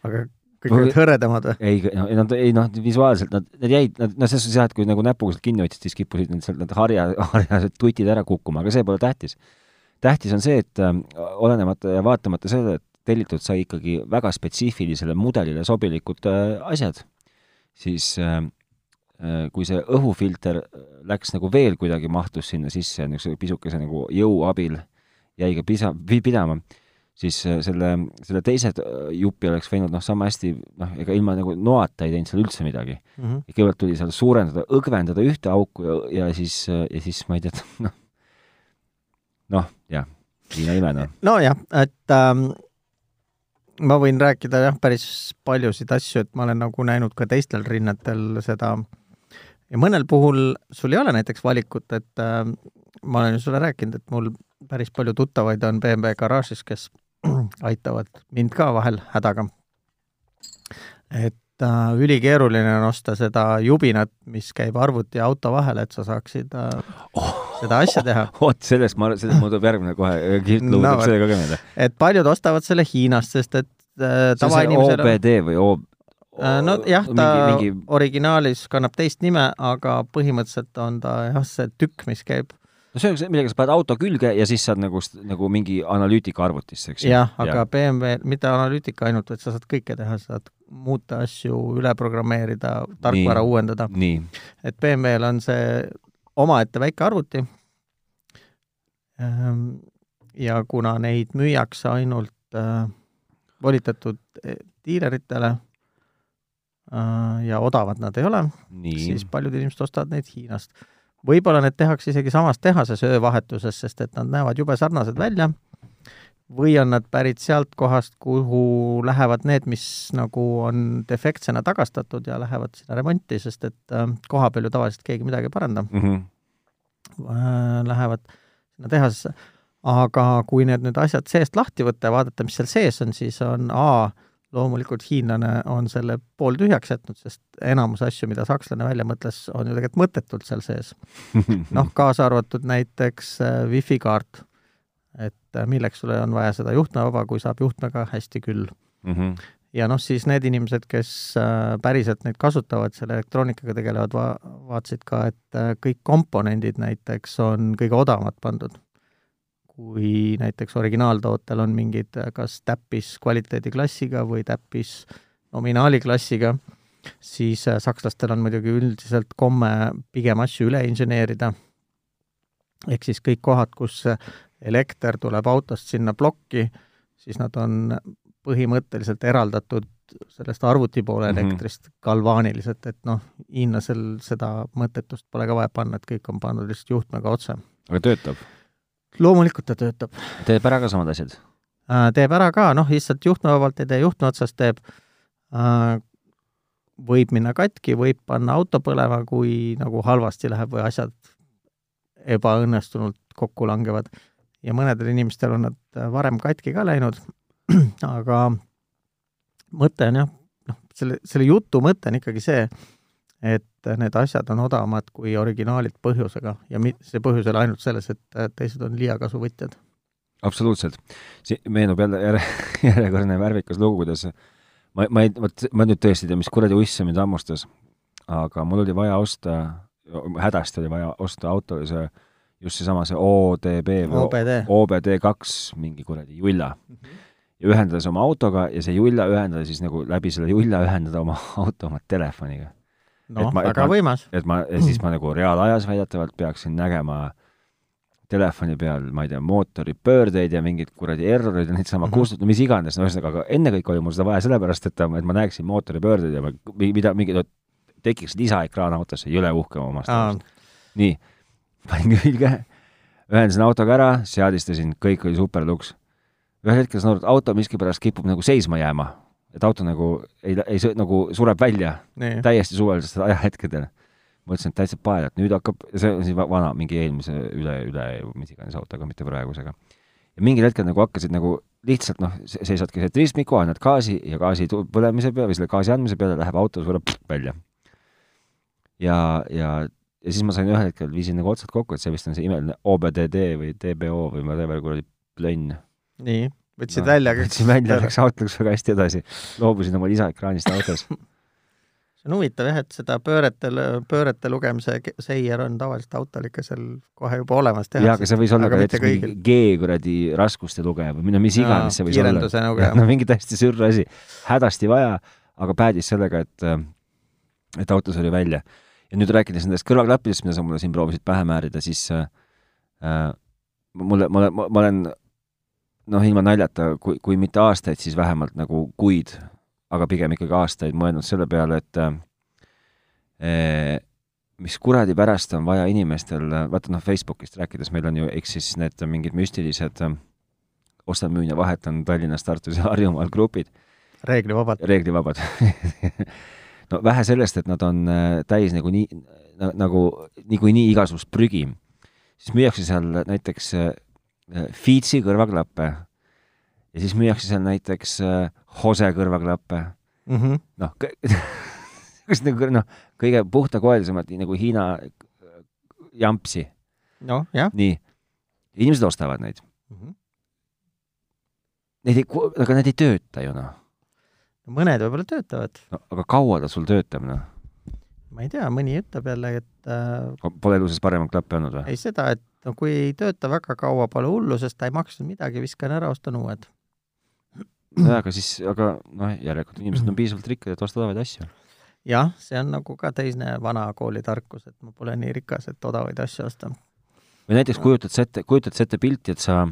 Aga kõik olid hõredamad või? ei, nad, ei noh, visuaalselt nad, nad jäid, nad, noh, selles suhtes jah, et kui nagu näpuga sealt kinni hoidsid, siis kippusid need sealt need harja, harjased tutid ära kukkuma, aga see pole tähtis. tähtis on see, et äh, olenemata ja vaatamata sellele, et tellitud sai ikkagi väga spetsiifilisele mudelile sobilikud äh, asjad, siis äh, äh, kui see õhufilter läks nagu veel kuidagi mahtus sinna sisse, niisuguse pisukese nagu jõu abil jäi ka pisa, pidama siis äh, selle, selle teise äh, jupi oleks võinud noh, sama hästi noh, ega ilma nagu noata ei teinud seal üldse midagi mm. -hmm. kõigepealt tuli seal suurendada, õgvendada ühte auku ja, ja siis, äh, ja siis ma ei tea, noh, noh, jah, Hiina ime, noh. nojah, et ähm, ma võin rääkida jah, päris paljusid asju, et ma olen nagu näinud ka teistel rinnetel seda ja mõnel puhul sul ei ole näiteks valikut, et äh, ma olen ju sulle rääkinud, et mul päris palju tuttavaid on BMW garaažis, kes aitavad mind ka vahel hädaga. et äh, ülikeeruline on osta seda jubinat, mis käib arvuti ja auto vahele, et sa saaksid äh, oh, seda asja teha oh,. vot sellest ma, sellest mul tuleb järgmine kohe, kihvt lugu tuleb sellega ka meelde. et paljud ostavad selle Hiinast, sest et äh, tavainimesel on OBD või O äh, nojah, ta mingi, mingi... originaalis kannab teist nime, aga põhimõtteliselt on ta jah, see tükk, mis käib no see on see, millega sa paned auto külge ja siis saad nagu, nagu mingi analüütika arvutisse, eks ju. jah, aga ja. BMW, mitte analüütika ainult, vaid sa saad kõike teha, sa saad muuta asju, üle programmeerida, tarkvara nii, uuendada. et BMW-l on see omaette väike arvuti. Ehm, ja kuna neid müüakse ainult äh, volitatud eh, diileritele äh, ja odavad nad ei ole, siis paljud inimesed ostavad neid Hiinast võib-olla need tehakse isegi samas tehases öövahetuses, sest et nad näevad jube sarnased välja, või on nad pärit sealt kohast, kuhu lähevad need, mis nagu on defektsena tagastatud ja lähevad sinna remonti, sest et äh, koha peal ju tavaliselt keegi midagi ei paranda mm. -hmm. Lähevad sinna tehasesse. aga kui need nüüd asjad seest lahti võtta ja vaadata, mis seal sees on, siis on A, loomulikult hiinlane on selle pooltühjaks jätnud, sest enamus asju, mida sakslane välja mõtles, on ju tegelikult mõttetult seal sees. noh, kaasa arvatud näiteks äh, wifi kaart. et äh, milleks sulle on vaja seda juhtmevaba, kui saab juhtmega hästi küll mm. -hmm. ja noh, siis need inimesed, kes äh, päriselt neid kasutavad, selle elektroonikaga tegelevad, va-, vaatasid ka, et kõik komponendid näiteks on kõige odavamad pandud kui näiteks originaaltootel on mingid kas täppis kvaliteediklassiga või täppis nominaaliklassiga, siis äh, sakslastel on muidugi üldiselt komme pigem asju üle inseneerida, ehk siis kõik kohad, kus elekter tuleb autost sinna plokki, siis nad on põhimõtteliselt eraldatud sellest arvuti poole mm -hmm. elektrist galvaaniliselt, et noh, hiinlasel seda mõttetust pole ka vaja panna, et kõik on pandud lihtsalt juhtmega otse. aga töötab? Loomulikult ta töötab. teeb ära ka samad asjad? Äh, teeb ära ka, noh, lihtsalt juhtmevabalt ei tee, juhtme otsast teeb. Äh, võib minna katki, võib panna auto põlema, kui nagu halvasti läheb või asjad ebaõnnestunult kokku langevad. ja mõnedel inimestel on nad varem katki ka läinud, aga mõte on jah, noh, selle, selle jutu mõte on ikkagi see, et need asjad on odavamad kui originaalid põhjusega ja see põhjus ei ole ainult selles, et teised on liiakasuvõtjad. absoluutselt. see meenub jälle järje, järjekordne värvikas lugu, kuidas ma, ma ei, vot ma nüüd tõesti ei tea, mis kuradi uss see mind hammustas, aga mul oli vaja osta, hädasti oli vaja osta autole see just seesama, see ODB või OBD, OBD kaks mingi kuradi julla mm. -hmm. ja ühendada see oma autoga ja see Julla ühendada siis nagu läbi selle Julla ühendada oma auto oma telefoniga. Noh, väga ma, võimas. et ma, ja siis ma nagu reaalajas väidetavalt peaksin nägema telefoni peal, ma ei tea, mootori pöördeid ja mingeid kuradi erroreid ja neid sama mm -hmm. kustutada, mis iganes, no ühesõnaga, aga ennekõike oli mul seda vaja sellepärast, et, et ma näeksin mootori pöördeid ja ma, mida, mingi, tekiks lisaekraan autosse, jõle uhke omast arust. nii, panin külge, ühendasin autoga ära, seadistasin, kõik oli super luks. ühel hetkel saan aru, et auto miskipärast kipub nagu seisma jääma, et auto nagu ei, ei, nagu sureb välja nee. täiesti suvalistel ajahetkedel. mõtlesin, et täitsa pael, et nüüd hakkab, see on siis vana, mingi eelmise üle, üle, mis iganes autoga, mitte praegusega. ja mingil hetkel nagu hakkasid nagu lihtsalt noh, seisadki see ristmiku, annad gaasi ja gaasi põlemise peale või selle gaasi andmise peale läheb auto, sureb välja ja, ja, ja siis ma sain ühel hetkel, viisin nagu otsad kokku, et see vist on see imeline OBDD või DBO või whatever kuradi plönn. nii, võtsid no, välja? võtsin välja, läks auto läks väga hästi edasi. loobusin oma lisaekraanist autos see on huvitav jah, et seda pöörete, pöörete lugemise seier on tavaliselt autol ikka seal kohe juba olemas tehas. jaa, aga see võis olla ka näiteks mingi G kuradi raskuste lugeja või no mis iganes see võis olla. no mingi täiesti sürr asi. hädasti vaja, aga päädis sellega, et et autos oli välja ja nüüd rääkides nendest kõrvaklappidest, mida sa mulle siin proovisid pähe määrida, siis äh, äh mulle, ma, ma olen noh, ilma naljata, kui, kui mitte aastaid, siis vähemalt nagu kuid, aga pigem ikkagi aastaid mõelnud selle peale, et äh, mis kuradi pärast on vaja inimestel, vaata noh, Facebookist rääkides, meil on ju, eks siis need mingid müstilised äh, ostan, müün ja vahetan Tallinnas, Tartus ja Harjumaal grupid. reeglivabad. reeglivabad no vähe sellest, et nad on äh, täis nagu nii, nagu niikuinii igasugust prügi, siis müüakse seal näiteks äh, Fiitsi kõrvaklappe ja siis müüakse seal näiteks Jose äh, kõrvaklappe mm -hmm.. noh, kas nagu noh, kõige puhtakoelisemat nagu Hiina jampsi. noh, jah. nii, inimesed ostavad neid mm. -hmm. Neid ei, aga need ei tööta ju noh mõned võib-olla töötavad. no aga kaua ta sul töötab, noh? ma ei tea, mõni ütleb jälle, et äh, Pole elu sees paremat klappe olnud või? ei, seda, et no kui ei tööta väga kaua, pole hullu, sest ta ei maksnud midagi, viskan ära, ostan uued. nojah, aga siis, aga noh, järelikult inimesed on piisavalt rikkad, et ostavad asju. jah, see on nagu ka teine vana kooli tarkus, et ma pole nii rikas, et odavaid asju osta. või näiteks kujutad sa ette, kujutad sa ette pilti, et sa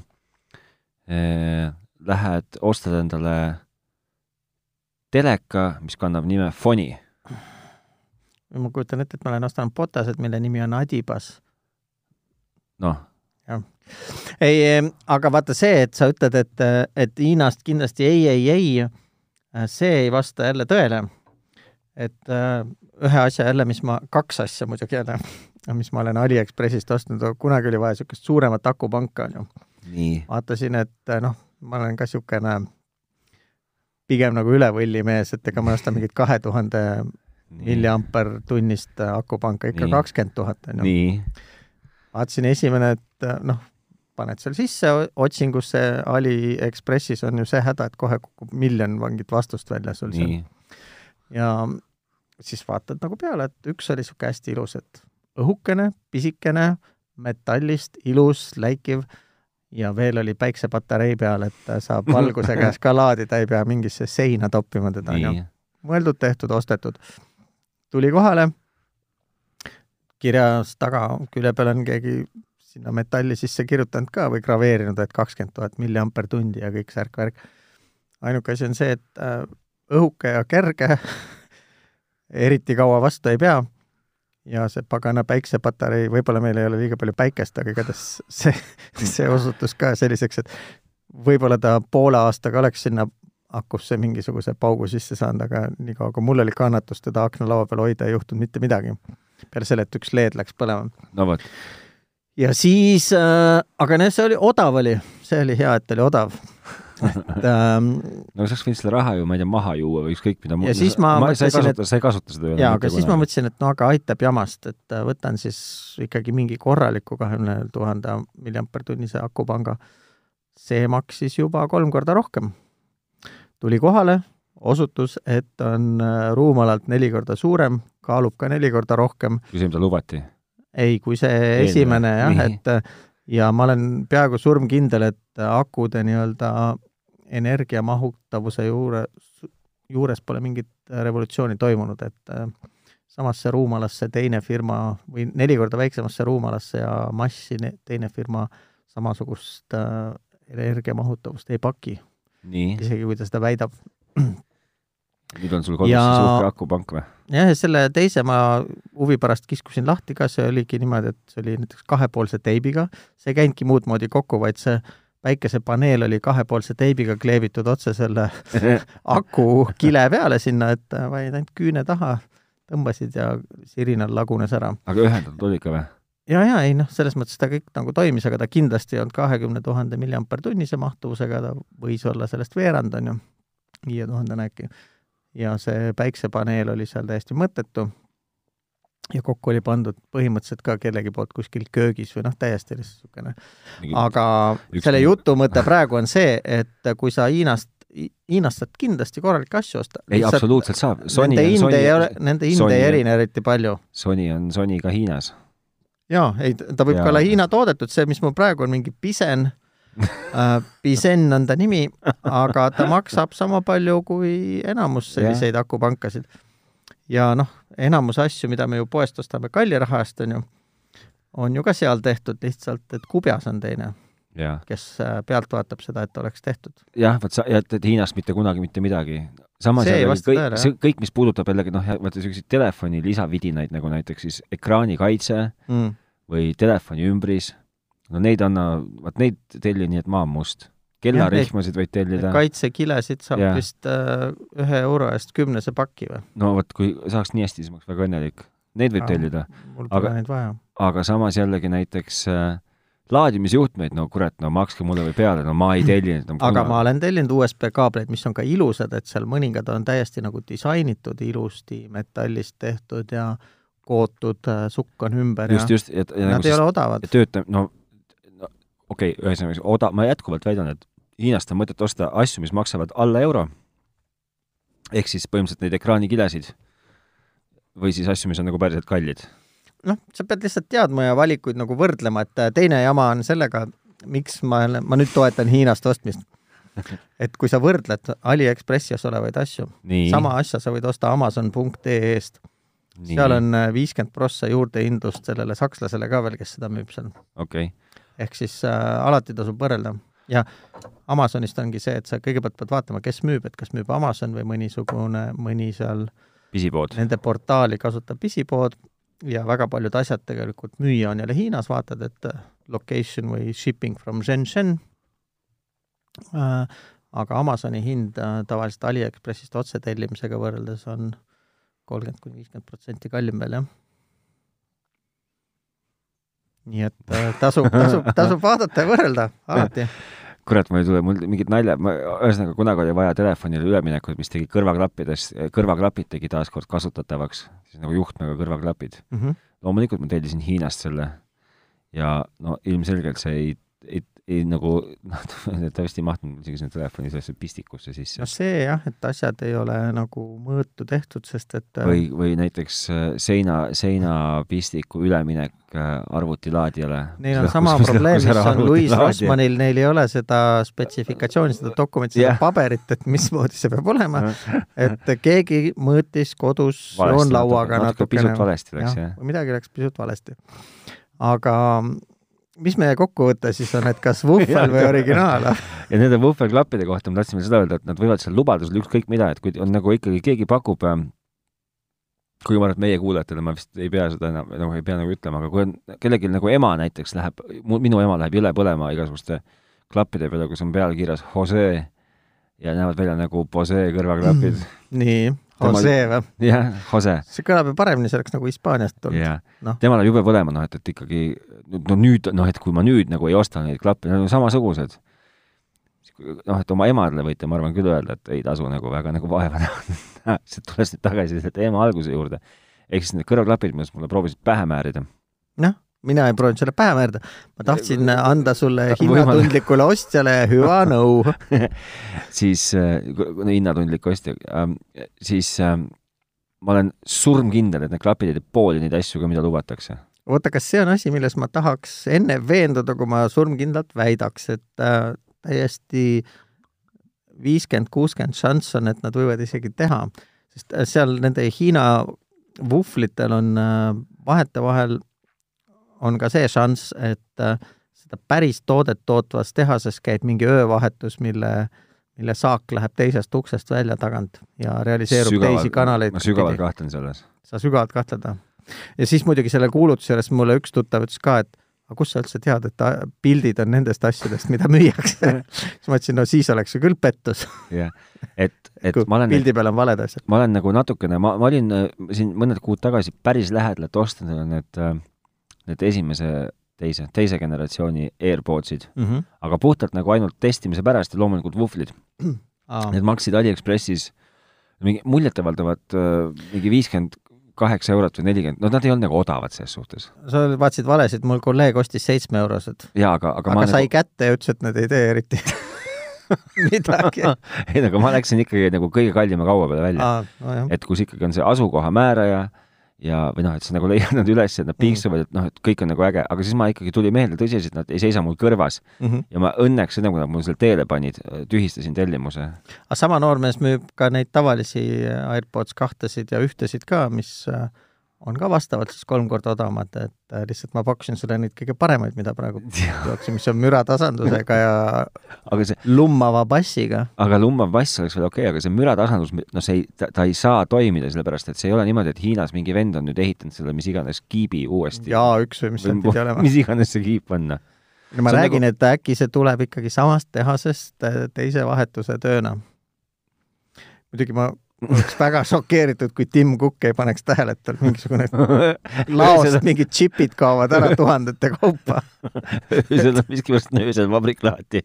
eh, lähed, ostad endale teleka, mis kannab nime Foni. ma kujutan ette, et ma olen ostanud Botased, mille nimi on Adibas. Noh. jah. ei, aga vaata see, et sa ütled, et, et Hiinast kindlasti ei, ei, ei, see ei vasta jälle tõele. et ühe asja jälle, mis ma, kaks asja muidugi jälle, mis ma olen Aliekspressist ostnud, kunagi oli vaja niisugust suuremat akupanka, on ju. vaatasin, et noh, ma olen ka niisugune pigem nagu üle võlli mees, et ega ma ei osta mingit kahe tuhande milliamper tunnist akupanka, ikka kakskümmend tuhat, on ju. Vaatasin esimene, et noh, paned seal sisse otsingusse, Aliekspressis on ju see häda, et kohe kukub miljon mingit vastust välja sul seal. ja siis vaatad nagu peale, et üks oli niisugune hästi ilus, et õhukene, pisikene, metallist, ilus, läikiv ja veel oli päiksepatarei peal, et saab valguse käes ka laadida, ei pea mingisse seina toppima teda, on ju. mõeldud, tehtud, ostetud. tuli kohale, kirjas taga külje peal on keegi sinna metalli sisse kirjutanud ka või graveerinud, et kakskümmend tuhat milliampertundi ja kõik särk-värk. ainuke asi on see, et äh, õhuke ja kerge eriti kaua vastu ei pea ja see pagana päiksepatarei, võib-olla meil ei ole liiga palju päikest, aga igatahes see, see osutus ka selliseks, et võib-olla ta poole aastaga oleks sinna akusse mingisuguse paugu sisse saanud, aga niikaua, kui mul oli kannatus teda aknalaua peal hoida, ei juhtunud mitte midagi. Peale selle, et üks LED läks põlema. no vot. ja siis äh,, aga noh, see oli, odav oli, see oli hea, et oli odav et ähm, no sa oleks võinud selle raha ju, ma ei tea, maha juua või ükskõik mida ja siis ma, ma mõtlesin, et sa ei kasuta seda jaa, aga siis ma mõtlesin, et no aga aitab jamast, et äh, võtan siis ikkagi mingi korraliku kahekümne tuhande milliampertunnise akupanga. see maksis juba kolm korda rohkem. tuli kohale, osutus, et on äh, ruumalalt neli korda suurem, kaalub ka neli korda rohkem. kui see, mida lubati? ei, kui see Eelmine. esimene jah, et ja ma olen peaaegu surmkindel, et akude nii-öelda energiamahutavuse juure, juures pole mingit revolutsiooni toimunud, et äh, samasse ruumalasse teine firma või neli korda väiksemasse ruumalasse ja massi teine firma samasugust äh, energiamahutavust ei paki. isegi kui ta seda väidab. Nüüd on sul kodus ja... siis uhke akupank või? jah, ja selle teise ma huvi pärast kiskusin lahti ka, see oligi niimoodi, et see oli näiteks kahepoolse teibiga, see ei käinudki muud moodi kokku, vaid see päikesepaneel oli kahepoolse teibiga kleebitud otse selle aku kile peale sinna, et vaid ainult küüne taha tõmbasid ja sirinal lagunes ära. aga ühendatud oli ikka või? ja, ja ei noh, selles mõttes ta kõik nagu toimis, aga ta kindlasti ei olnud kahekümne tuhande milliampertunnise mahtuvusega, ta võis olla sellest veerand, on ju, viie tuhandene äkki. Ja see päiksepaneel oli seal täiesti mõttetu ja kokku oli pandud põhimõtteliselt ka kellegi poolt kuskil köögis või noh, täiesti niisugune. aga Üks selle jutu mõte praegu on see, et kui sa Hiinast Hiinast saad kindlasti korralikke asju osta. ei, absoluutselt saab. Nende hinde ei ole, nende hinde ei erine eriti palju. Sony on Sony ka Hiinas. jaa, ei, ta võib ja. ka olla Hiina toodetud, see, mis mul praegu on, mingi Bisen äh, Bisen on ta nimi, aga ta maksab sama palju kui enamus selliseid akupankasid. ja noh, enamus asju, mida me ju poest ostame kalli raha eest, on ju, on ju ka seal tehtud, lihtsalt et kubjas on teine kes äh, pealt vaatab seda, et oleks tehtud. jah, vot sa, et, et Hiinast mitte kunagi mitte midagi. samas see kõik, see kõik, mis puudutab jällegi noh, vaata niisuguseid telefoni lisavidinaid nagu näiteks siis ekraanikaitse mm. või telefoni ümbris, no neid anna, vot neid telli nii, et maa on must. kellarihmasid võid tellida. kaitsekilesid saab ja. vist äh, ühe euro eest kümnese paki või? no vot, kui saaks nii hästi, siis ma oleks väga õnnelik. Neid võib tellida. mul pole neid vaja. aga samas jällegi näiteks äh, laadimisjuhtmeid, no kurat, no makske mulle või peale, no ma ei tellinud no,. aga kuna... ma olen tellinud USB kaableid, mis on ka ilusad, et seal mõningad on täiesti nagu disainitud ilusti, metallist tehtud ja kootud, äh, sukk on ümber just, ja just, ja, ja nad nagu ei ole odavad. töötab, no, no okei okay,, ühesõnaga oda-, ma jätkuvalt väidan, et Hiinast on mõtet osta asju, mis maksavad alla euro, ehk siis põhimõtteliselt neid ekraanikilesid, või siis asju, mis on nagu päriselt kallid noh, sa pead lihtsalt teadma ja valikuid nagu võrdlema, et äh, teine jama on sellega, miks ma, ma nüüd toetan Hiinast ostmist. et kui sa võrdled Aliekspressis olevaid asju, sama asja sa võid osta Amazon.ee-st. seal on äh, viiskümmend prossa juurdehindlust sellele sakslasele ka veel, kes seda müüb seal. okei okay.. Ehk siis äh, alati tasub võrrelda ja Amazonist ongi see, et sa kõigepealt pead vaatama, kes müüb, et kas müüb Amazon või mõnisugune, mõni seal pisipood. Nende portaali kasutav pisipood ja väga paljud asjad tegelikult müüa on jälle Hiinas, vaatad, et äh, location või shipping from Shenzhen äh,, aga Amazoni hind äh, tavaliselt Aliekspressist otsetellimisega võrreldes on kolmkümmend kuni viiskümmend protsenti kallim veel, jah. Nii et äh, tasub, tasub, tasub vaadata ja võrrelda alati kurat, mul ei tule, mul mingid nalja, ma, ühesõnaga kunagi oli vaja telefonile üleminekut, mis tegi kõrvaklappides, kõrvaklapid tegi taaskord kasutatavaks, siis nagu juhtmega kõrvaklapid mm. -hmm. loomulikult ma tellisin Hiinast selle ja no ilmselgelt see ei, ei, ei nagu noh, täiesti ei mahtunud isegi sinna telefoni sellesse pistikusse sisse. no see jah, et asjad ei ole nagu mõõtu tehtud, sest et või, või näiteks äh, seina, seinapistiku üleminek äh, arvutilaadijale. Neil on sama probleem, mis on Louis Rossmanil, neil ei ole seda spetsifikatsiooni, seda dokumenti, seda yeah. paberit, et mismoodi see peab olema. et keegi mõõtis kodus joonlauaga natukene. pisut valesti läks, jah? midagi läks pisut valesti. aga mis meie kokkuvõte siis on, et kas vuhvel või originaal? ja nende vuhvelklappide kohta ma tahtsin veel seda öelda, et nad võivad seal lubadusel ükskõik mida, et kui on nagu ikkagi keegi pakub äh, kuigi ma arvan, et meie kuulajatele ma vist ei pea seda enam, nagu ei pea nagu ütlema, aga kui on kellelgi nagu ema näiteks läheb, minu ema läheb jõle põlema igasuguste klappide peale, kus on peal kirjas Jose ja näevad välja nagu Bose kõrvaklapid mm,. nii Jose või? jah, Jose. see kõlab ju paremini, see oleks nagu Hispaaniast tulnud. jah no., temal jube põlema, noh, et, et ikkagi no nüüd, noh, et kui ma nüüd nagu ei osta neid klappe, nad on samasugused. noh, et oma emadele võite, ma arvan küll öelda, et ei tasu nagu väga nagu vaeva näha tulles nüüd tagasi selle teema alguse juurde. ehk siis need kõrvaklapid, mis mulle proovisid pähe määrida. noh mina ei proovinud selle pähe määrida, ma tahtsin anda sulle hinnatundlikule ostjale hüva nõu. Siis äh,, hinnatundlik ostja äh,, siis äh, ma olen surmkindel, et need klapid ei tee pooli neid asju ka, mida lubatakse. oota, kas see on asi, milles ma tahaks enne veenduda, kui ma surmkindlalt väidaks, et äh, täiesti viiskümmend, kuuskümmend šanss on, et nad võivad isegi teha, sest äh, seal nende Hiina vuhvlitel on äh, vahetevahel on ka see šanss, et äh, seda päris toodet tootvas tehases käib mingi öövahetus, mille, mille saak läheb teisest uksest välja tagant ja realiseerub sügavalt, teisi kanaleid. ma sügavalt kahtlen selles. sa sügavalt kahtled, või? ja siis muidugi selle kuulutuse juures mulle üks tuttav ütles ka, et aga kust sa üldse tead, et pildid on nendest asjadest, mida müüakse siis ma ütlesin, no siis oleks ju küll pettus. jah, et, et ma olen pildi peal on valed asjad. ma olen nagu natukene, ma, ma olin äh, siin mõned kuud tagasi päris lähedal, et osta need, äh, need esimese, teise, teise generatsiooni AirPodsid mm, -hmm. aga puhtalt nagu ainult testimise pärast ja loomulikult vuhvlid ah.. Need maksid Aliekspressis mingi muljetavaldavad äh, mingi viiskümmend kaheksa eurot või nelikümmend, no nad ei olnud nagu odavad selles suhtes. sa vaatasid valesid, mul kolleeg ostis seitsmeeurosed. jaa, aga, aga aga sai nagu... kätte ja ütles, et need ei tee eriti midagi ei, aga ma läksin ikkagi nagu kõige kallima kaua peale välja. No, et kus ikkagi on see asukoha määraja ja, või noh, et sa nagu leiad nad üles, et nad mm. piiksuvad, et noh, et kõik on nagu äge, aga siis ma ikkagi tuli meelde tõsiasi, et nad ei seisa mul kõrvas mm. -hmm. ja ma õnneks, enne kui nad mul selle teele panid, tühistasin tellimuse. aga sama noormees müüb ka neid tavalisi AirPods kahtesid ja ühtesid ka, mis äh, on ka vastavalt siis kolm korda odavamad, et äh, lihtsalt ma pakkusin sulle neid kõige paremaid, mida praegu tuuakse, mis on müratasandusega ja aga see lummava bassiga. aga lummav bass oleks veel okei okay,, aga see müratasandus, noh, see ei, ta, ei saa toimida, sellepärast et see ei ole niimoodi, et Hiinas mingi vend on nüüd ehitanud selle mis iganes kiibi uuesti. jaa, üks või mis seal pidi olema. mis iganes see kiip on. no ma see räägin nagu..., et äkki see tuleb ikkagi samast tehasest äh, teise vahetuse tööna. muidugi ma oleks väga šokeeritud, kui Tim Cook ei paneks tähele, et tal mingisugune laost mingid džipid kaovad ära tuhandete kaupa. öösel on miskipärast öösel vabrik lahti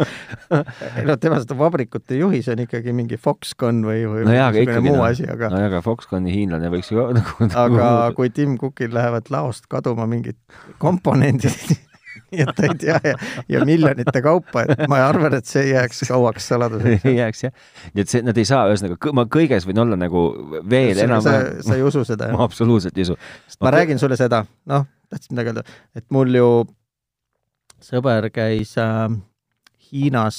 ei no tema seda vabrikut ei juhi, see on ikkagi mingi Foxconn või, või no jaa, aga ikkagi muu no, asi, aga no jaa, aga Foxconni hiinlane võiks ju nagu aga kui Tim Cookil lähevad laost kaduma mingid komponendid nii et ta ei tea ja, ja miljonite kaupa, et ma arvan, et see jääks kauaks saladuseks. ei jääks jah. nii et see, nad ei saa, ühesõnaga, ma kõiges võin olla nagu veel enam sa, sa ei usu seda? ma absoluutselt ei usu. ma okay. räägin sulle seda, noh, tahtsin midagi öelda, et mul ju sõber käis äh, Hiinas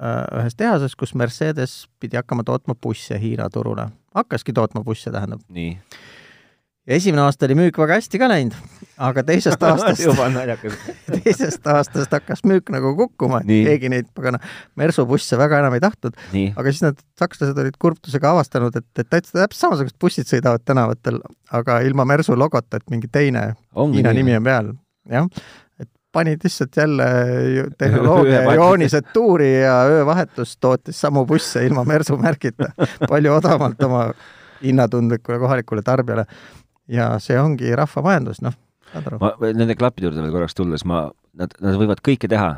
äh, ühes tehases, kus Mercedes pidi hakkama tootma busse Hiina turule. hakkaski tootma busse, tähendab. nii esimene aasta oli müük väga hästi ka läinud, aga teisest aastast juba naljakas. teisest aastast hakkas müük nagu kukkuma, et keegi neid pagana mersubusse väga enam ei tahtnud. aga siis need sakslased olid kurbusega avastanud, et, et täitsa täpselt samasugused bussid sõidavad tänavatel, aga ilma mersu logota, et mingi teine Ongi Hiina nimi on peal, jah. Et panid lihtsalt jälle tehnoloogia joonised tuuri ja öövahetus tootis samu busse ilma mersu märgita. Palju odavamalt oma hinnatundlikule kohalikule tarbijale ja see ongi rahvamajandus, noh, saad aru? ma nende klappide juurde veel korraks tulles, ma, nad, nad võivad kõike teha,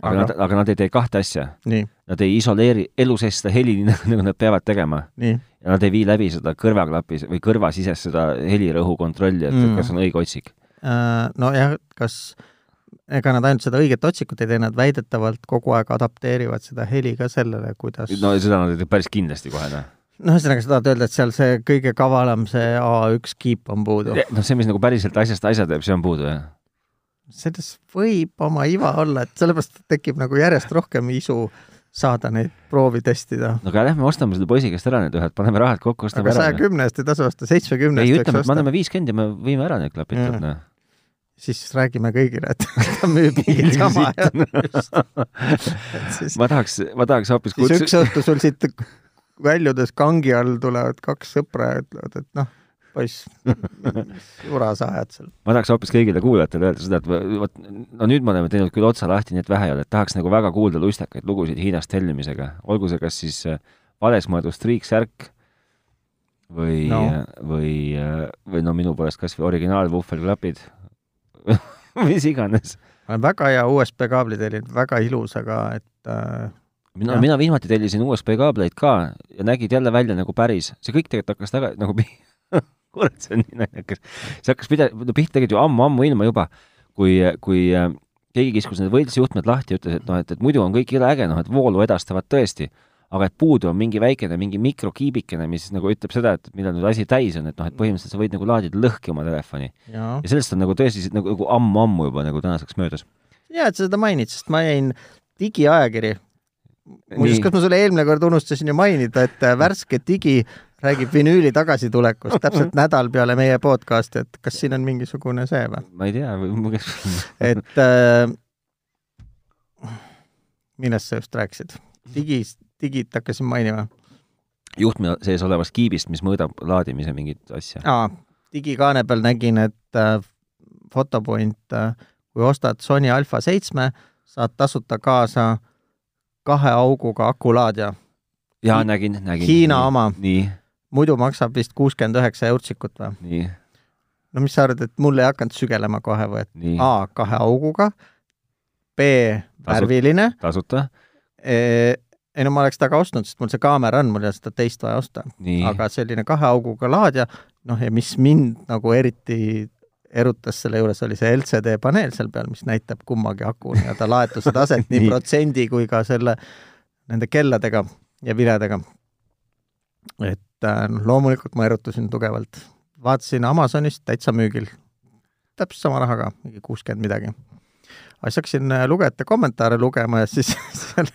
aga, aga nad, aga nad ei tee kahte asja. Nad ei isoleeri elu sees seda heli, nagu nad peavad tegema. ja nad ei vii läbi seda kõrvaklapi või kõrvasisest seda helirõhu kontrolli, et mm. kas on õige otsik äh,. Nojah, kas ega nad ainult seda õiget otsikut ei tee, nad väidetavalt kogu aeg adapteerivad seda heli ka sellele, kuidas no seda nad ei tee päris kindlasti kohe, noh no ühesõnaga, sa tahad öelda, et seal see kõige kavalam, see A1 kiip on puudu? noh, see, mis nagu päriselt asjast asja teeb, see on puudu, jah? selles võib oma iva olla, et sellepärast tekib nagu järjest rohkem isu saada neid proovi testida. no aga lähme ostame selle poisi käest ära need ühed, paneme rahad kokku, ostame aga ära. saja kümne eest ei tasu osta, seitsmekümne eest ei, ütleme, et me anname viiskümmend ja me viime ära need klapid mm., noh siis räägime kõigile, et ta müüb ja siis ma tahaks, ma tahaks hoopis siis kutsu... üks õhtu sul siit väljudes kangi all tulevad kaks sõpra ja ütlevad, et noh, poiss, jura sa ajad seal? ma tahaks hoopis kõigile kuulajatele öelda seda, et vot, no nüüd me oleme teinud küll otsa lahti, nii et vähe ei ole, et tahaks nagu väga kuulda lustakaid lugusid Hiinast tellimisega, olgu see kas siis äh, vales mõeldud striiksärk või no., või, äh, või no minu poolest kas või originaalvuhvelklapid mis iganes. ma olen väga hea USB kaabli tellinud, väga ilus, aga et äh, mina, mina viimati tellisin USB kaableid ka ja nägid jälle välja nagu päris, see kõik tegelikult hakkas taga, nagu kurat, see on nii naljakas. see hakkas pida-, no pihta tegelikult ju ammu-ammu ilma juba, kui, kui äh, keegi kiskus need võltsjuhtmed lahti ja ütles, et noh, et, et muidu on kõik jõle äge, noh, et voolu edastavad tõesti, aga et puudu on mingi väikene, mingi mikrokiibikene, mis nagu ütleb seda, et millal nüüd asi täis on, et noh, et põhimõtteliselt sa võid nagu laadida lõhki oma telefoni. ja sellest on nagu tõesti nagu, nagu ammu-ammu juba nagu tänaseks möödas. hea, et sa seda mainid, sest ma jäin digiajakiri muuseas, kas ma sulle eelmine kord unustasin ju mainida, et äh, värske digi räägib vinüüli tagasitulekust täpselt nädal peale meie podcast'i, et kas siin on mingisugune see või? ma ei tea, et äh, millest sa just rääkisid? digist, digit hakkasin mainima. juhtme sees olevast kiibist, mis mõõdab laadimise mingit asja. aa, digikaane peal nägin, et äh, Photopoint äh,, kui ostad Sony Alpha seitsme, saad tasuta kaasa kahe auguga akulaadija. jaa, nägin, nägin. Hiina oma. nii, muidu maksab vist kuuskümmend üheksa eurtsikut või? nii, no mis sa arvad, et mul ei hakanud sügelema kohe või, et A kahe auguga, B värviline, tasuta, ei no ma oleks ta ka ostnud, sest mul see kaamera on, mul ei ole seda teist vaja osta, aga selline kahe auguga laadija, noh ja mis mind nagu eriti erutas selle juures, oli see LCD paneel seal peal, mis näitab kummagi aku nii-öelda laetuse taset nii Nii. protsendi kui ka selle, nende kelladega ja viledega. et äh, noh, loomulikult ma erutusin tugevalt. vaatasin Amazonist täitsa müügil, täpselt sama rahaga, mingi kuuskümmend midagi. siis hakkasin äh, lugejate kommentaare lugema ja siis seal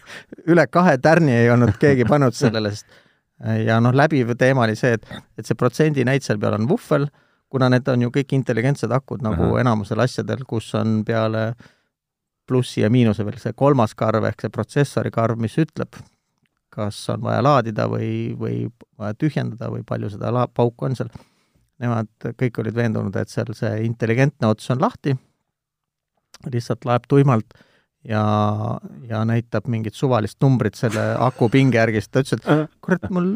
üle kahe tärni ei olnud keegi pannud sellele, sest ja noh, läbiv teema oli see, et, et see protsendinäit seal peal on vuhvel, kuna need on ju kõik intelligentsed akud nagu Ahah. enamusel asjadel, kus on peale plussi ja miinuse veel see kolmas karv ehk see protsessori karv, mis ütleb, kas on vaja laadida või, või vaja tühjendada või palju seda la-, pauku on seal. Nemad kõik olid veendunud, et seal see intelligentne ots on lahti, lihtsalt laeb tuimalt ja, ja näitab mingit suvalist numbrit selle aku pinge järgi, siis ta ütles, et kurat, mul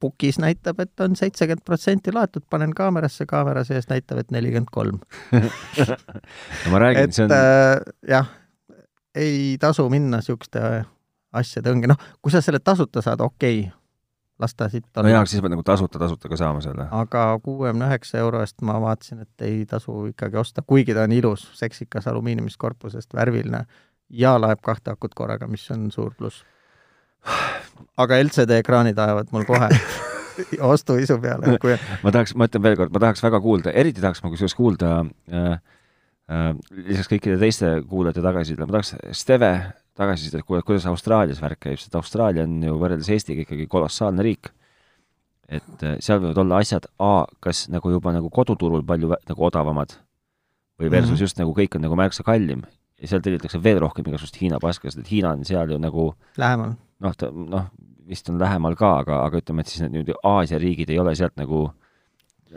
pukis näitab, et on seitsekümmend protsenti laetud, panen kaamerasse, kaamera sees näitab, et nelikümmend kolm. ma räägin, see on, äh, jah, ei tasu minna niisuguste asjade õnge, noh, kui sa selle tasuta saad, okei okay,, las ta siit no jaa, siis pead nagu tasuta, tasuta ka saama selle. aga kuuekümne üheksa euro eest ma vaatasin, et ei tasu ikkagi osta, kuigi ta on ilus, seksikas alumiiniumist korpusest, värviline ja laeb kahte akut korraga, mis on suur pluss. aga LCD ekraanid ajavad mul kohe ostuisu peale, kui ma tahaks, ma ütlen veel kord, ma tahaks väga kuulda, eriti tahaks ma kusjuures kuulda äh, äh, lisaks kõikide teiste kuulajate tagasisidele, ma tahaks Steve tagasisidet kuulata, kuidas Austraalias värk käib, sest Austraalia on ju võrreldes Eestiga ikkagi kolossaalne riik. et äh, seal võivad olla asjad A, kas nagu juba nagu koduturul palju nagu odavamad või versus mm Mhm. -hmm. just nagu kõik on nagu märksa kallim ja seal tellitakse veel rohkem igasugust Hiina paska, sest et Hiina on seal ju nagu lähemal. noh, ta noh, vist on lähemal ka, aga, aga ütleme, et siis need nüüd Aasia riigid ei ole sealt nagu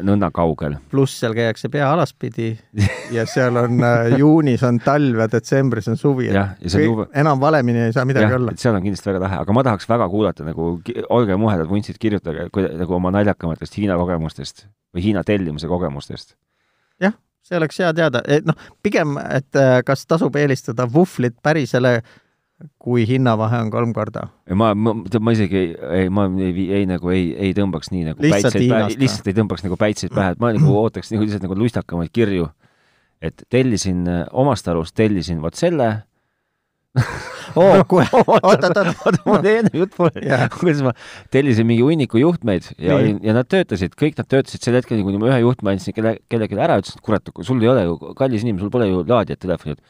nõnda kaugel. pluss seal käiakse pea alaspidi ja seal on äh, juunis on talv ja detsembris on suvi. jah, ja juba enam valemini ei saa midagi jah, olla seal on kindlasti väga lahe, aga ma tahaks väga kuulata nagu, olge muhedad vuntsid, kirjutage kui, nagu oma naljakamatest Hiina kogemustest või Hiina tellimuse kogemustest. see oleks hea teada, et noh, pigem, et äh, kas tasub eelistada vuhvlit pärisele, kui hinnavahe on kolm korda. ma, ma, ma isegi ei, ma ei, ei, ei nagu ei, ei tõmbaks nii nagu Lihtsalt päitseid pähe lihtsalt ei tõmbaks nagu päitseid pähe, et ma nagu ootaks nagu lihtsalt nagu lustakamaid kirju. et tellisin äh, omast arust, tellisin vot selle. oo, kuule, oot, oot, oot, oota, mul enne jutt Jah. kuidas ma tellisin mingi hunniku juhtmeid ja ja nad töötasid, kõik nad töötasid sel hetkel, kuni ma ühe juhtme andsin kelle, kellelegi ära, ütlesin, et kurat, sul ei ole ju, kallis inimene, sul pole ju laadijat telefonil.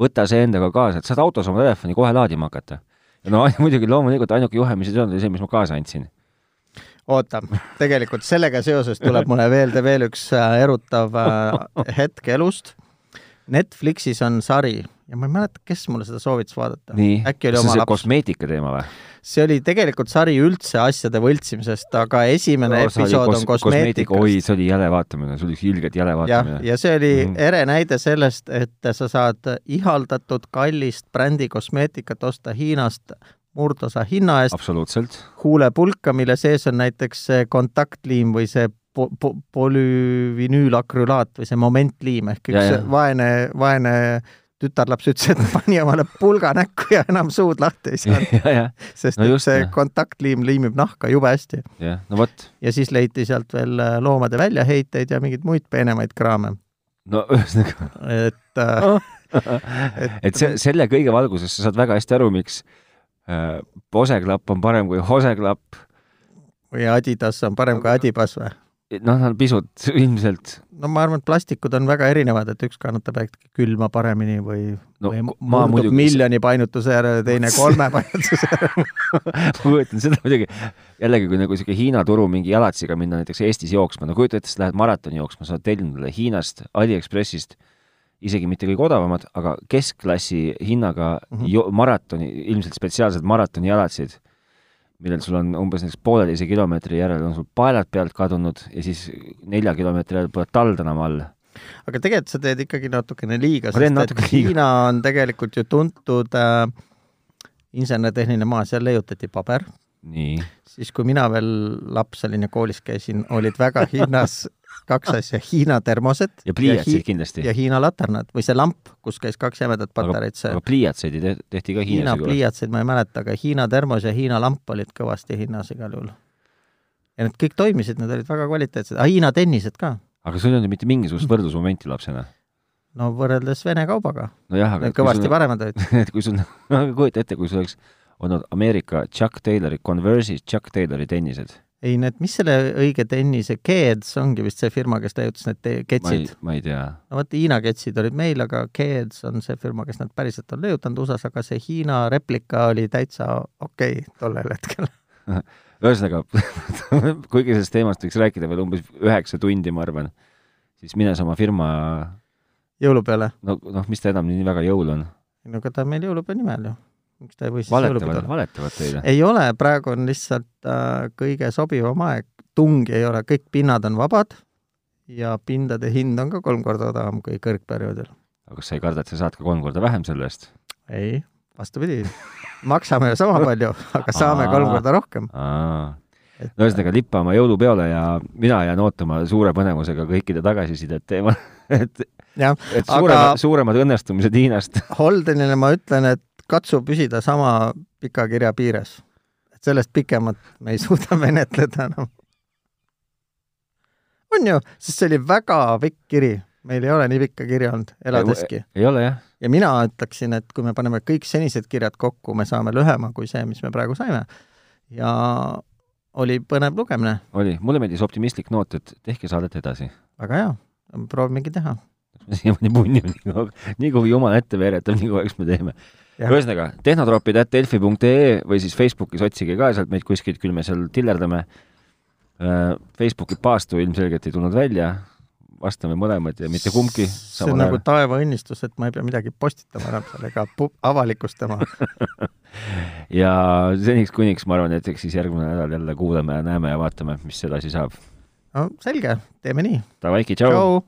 Võta see endaga kaasa, et saad autos oma telefoni kohe laadima hakata. ja no muidugi loomulikult ainuke juhe, mis ei olnud, oli see, mis ma kaasa andsin. oota, tegelikult sellega seoses tuleb mulle meelde veel üks äh, erutav äh, hetk elust. Netflixis on sari ja ma ei mäleta, kes mulle seda soovitas vaadata. äkki oli oma laps, kosmeetika teema või? see oli tegelikult sari üldse asjade võltsimisest, aga esimene No, episood kos- on kosmeetikast. oi, see oli jäle vaatamine, see oli ilgelt jäle vaatamine,. ja see oli Mhm. ere näide sellest, et sa saad ihaldatud kallist brändi kosmeetikat osta Hiinast murdosa hinna eest, absoluutselt. huulepulka, mille sees on näiteks see kontaktliim või see po-, po-, polüvinüülakrülaat või see momentliim ehk Ja, üks ja. vaene, vaene tütarlaps ütles, et pani omale pulga näkku ja enam suud lahti ei saanud, ja, ja, sest No et just, see jah. kontaktliim liimib nahka jube hästi. jah, no vot. ja siis leiti sealt veel äh, loomade väljaheiteid ja mingeid muid peenemaid kraame, no ühesõnaga, et äh, et see, selle kõige valguses sa saad väga hästi aru, miks äh, poseklapp on parem kui hoseklapp. või Adidas on parem kui Adibas või? Noh, nad on pisut ilmselt no ma arvan, et plastikud on väga erinevad, et üks kannatab äkki külma paremini või no või murdub muidugi miljoni painutuse järel ja teine kolme painutuse järel. ma kujutan seda muidugi, jällegi kui nagu niisugune Hiina turu mingi jalatsiga minna näiteks Eestis jooksma, no kujuta ette, sa lähed maratoni jooksma, sa oled tellinud Hiinast, Aliekspressist, isegi mitte kõige odavamad, aga keskklassi hinnaga mm. -hmm. maratoni, ilmselt spetsiaalsed maratoni jalatsid, millel sul on umbes näiteks pooleteise kilomeetri järel on sul paelad pealt kadunud ja siis nelja kilomeetri järel pole tald enam all. aga tegelikult sa teed ikkagi natukene liiga, sest natuke et liiga. Hiina on tegelikult ju tuntud äh, insener-tehniline maa, seal leiutati paber, siis kui mina veel laps olin ja koolis käisin, olid väga hinnas kaks asja, Hiina termosed ja pliiatsid kindlasti ja. Hiina laternad või see lamp, kus käis kaks jämedat aga, patareid, see aga pliiatseid ei te- tehti ka Hiina Hiinas ju. pliiatseid ma ei mäleta, aga Hiina termos ja Hiina lamp olid kõvasti hinnas igal juhul. ja need kõik toimisid, need olid väga kvaliteetsed, aga Hiina tennised ka, aga sul ei olnud mitte mingisugust võrdlusmomenti lapsena? no võrreldes Vene kaubaga, nojah, aga need kõvasti paremad olid. et kui sul, kujuta ette, kui sul oleks olnud Ameerika Chuck Taylori, Converse'i Chuck Taylori tennised. Ei need, mis selle õige tennise, Keds ongi vist see firma, kes leiutas need ketsid., ma ei tea. no vot Hiina ketsid olid meil, aga Keds on see firma, kes nad päriselt on leiutanud USA-s, aga see Hiina replika oli täitsa okei okay tollel hetkel. ühesõnaga, kuigi sellest teemast võiks rääkida veel umbes üheksa tundi, ma arvan, siis mines oma firma, jõulupeole. no, noh, mis ta enam nii väga jõul on, no aga ta on meil jõulupeo nimel ju. Miks ta ei või siis valetavad, valetavad teile. ei ole, praegu on lihtsalt äh, kõige sobivam aeg, tungi ei ole, kõik pinnad on vabad ja pindade hind on ka kolm korda odavam kui kõrgperioodil. aga kas sa ei karda, et sa saad ka kolm korda vähem selle eest? ei, vastupidi, maksame ju sama palju, aga saame Aa. kolm korda rohkem. no ühesõnaga, lippa oma jõulupeole ja mina jään ootama suure põnevusega kõikide tagasisidet teemal, et, et suuremad, suuremad õnnestumised Hiinast. Holdenile ma ütlen, et katsu püsida sama pika kirja piires. et sellest pikemat me ei suuda menetleda enam. on ju, sest see oli väga pikk kiri, meil ei ole nii pikka kirja olnud eladeski. ei ole jah? ja mina ütleksin, et kui me paneme kõik senised kirjad kokku, me saame lühema kui see, mis me praegu saime. ja oli põnev lugemine, oli, mulle meeldis optimistlik noot, et tehke saadet edasi. väga hea, proovimegi teha. siiamaani punni on nii kui jumal ette veeretab, nii kaua, eks me teeme. Ühesõnaga, tehnotropid at delfi.ee või siis Facebookis otsige ka sealt meid kuskilt, küll me seal tillerdame. Facebooki paastu ilmselgelt ei tulnud välja, vastame mõlemad ja mitte kumbki see on nagu taevaõnnistus, et ma ei pea midagi postitama enam seal ega avalikustama. ja seniks kuniks ma arvan, et eks siis järgmine nädal jälle kuuleme ja näeme ja vaatame, mis edasi saab. no selge, teeme nii. Tšau, tšau.. tšau.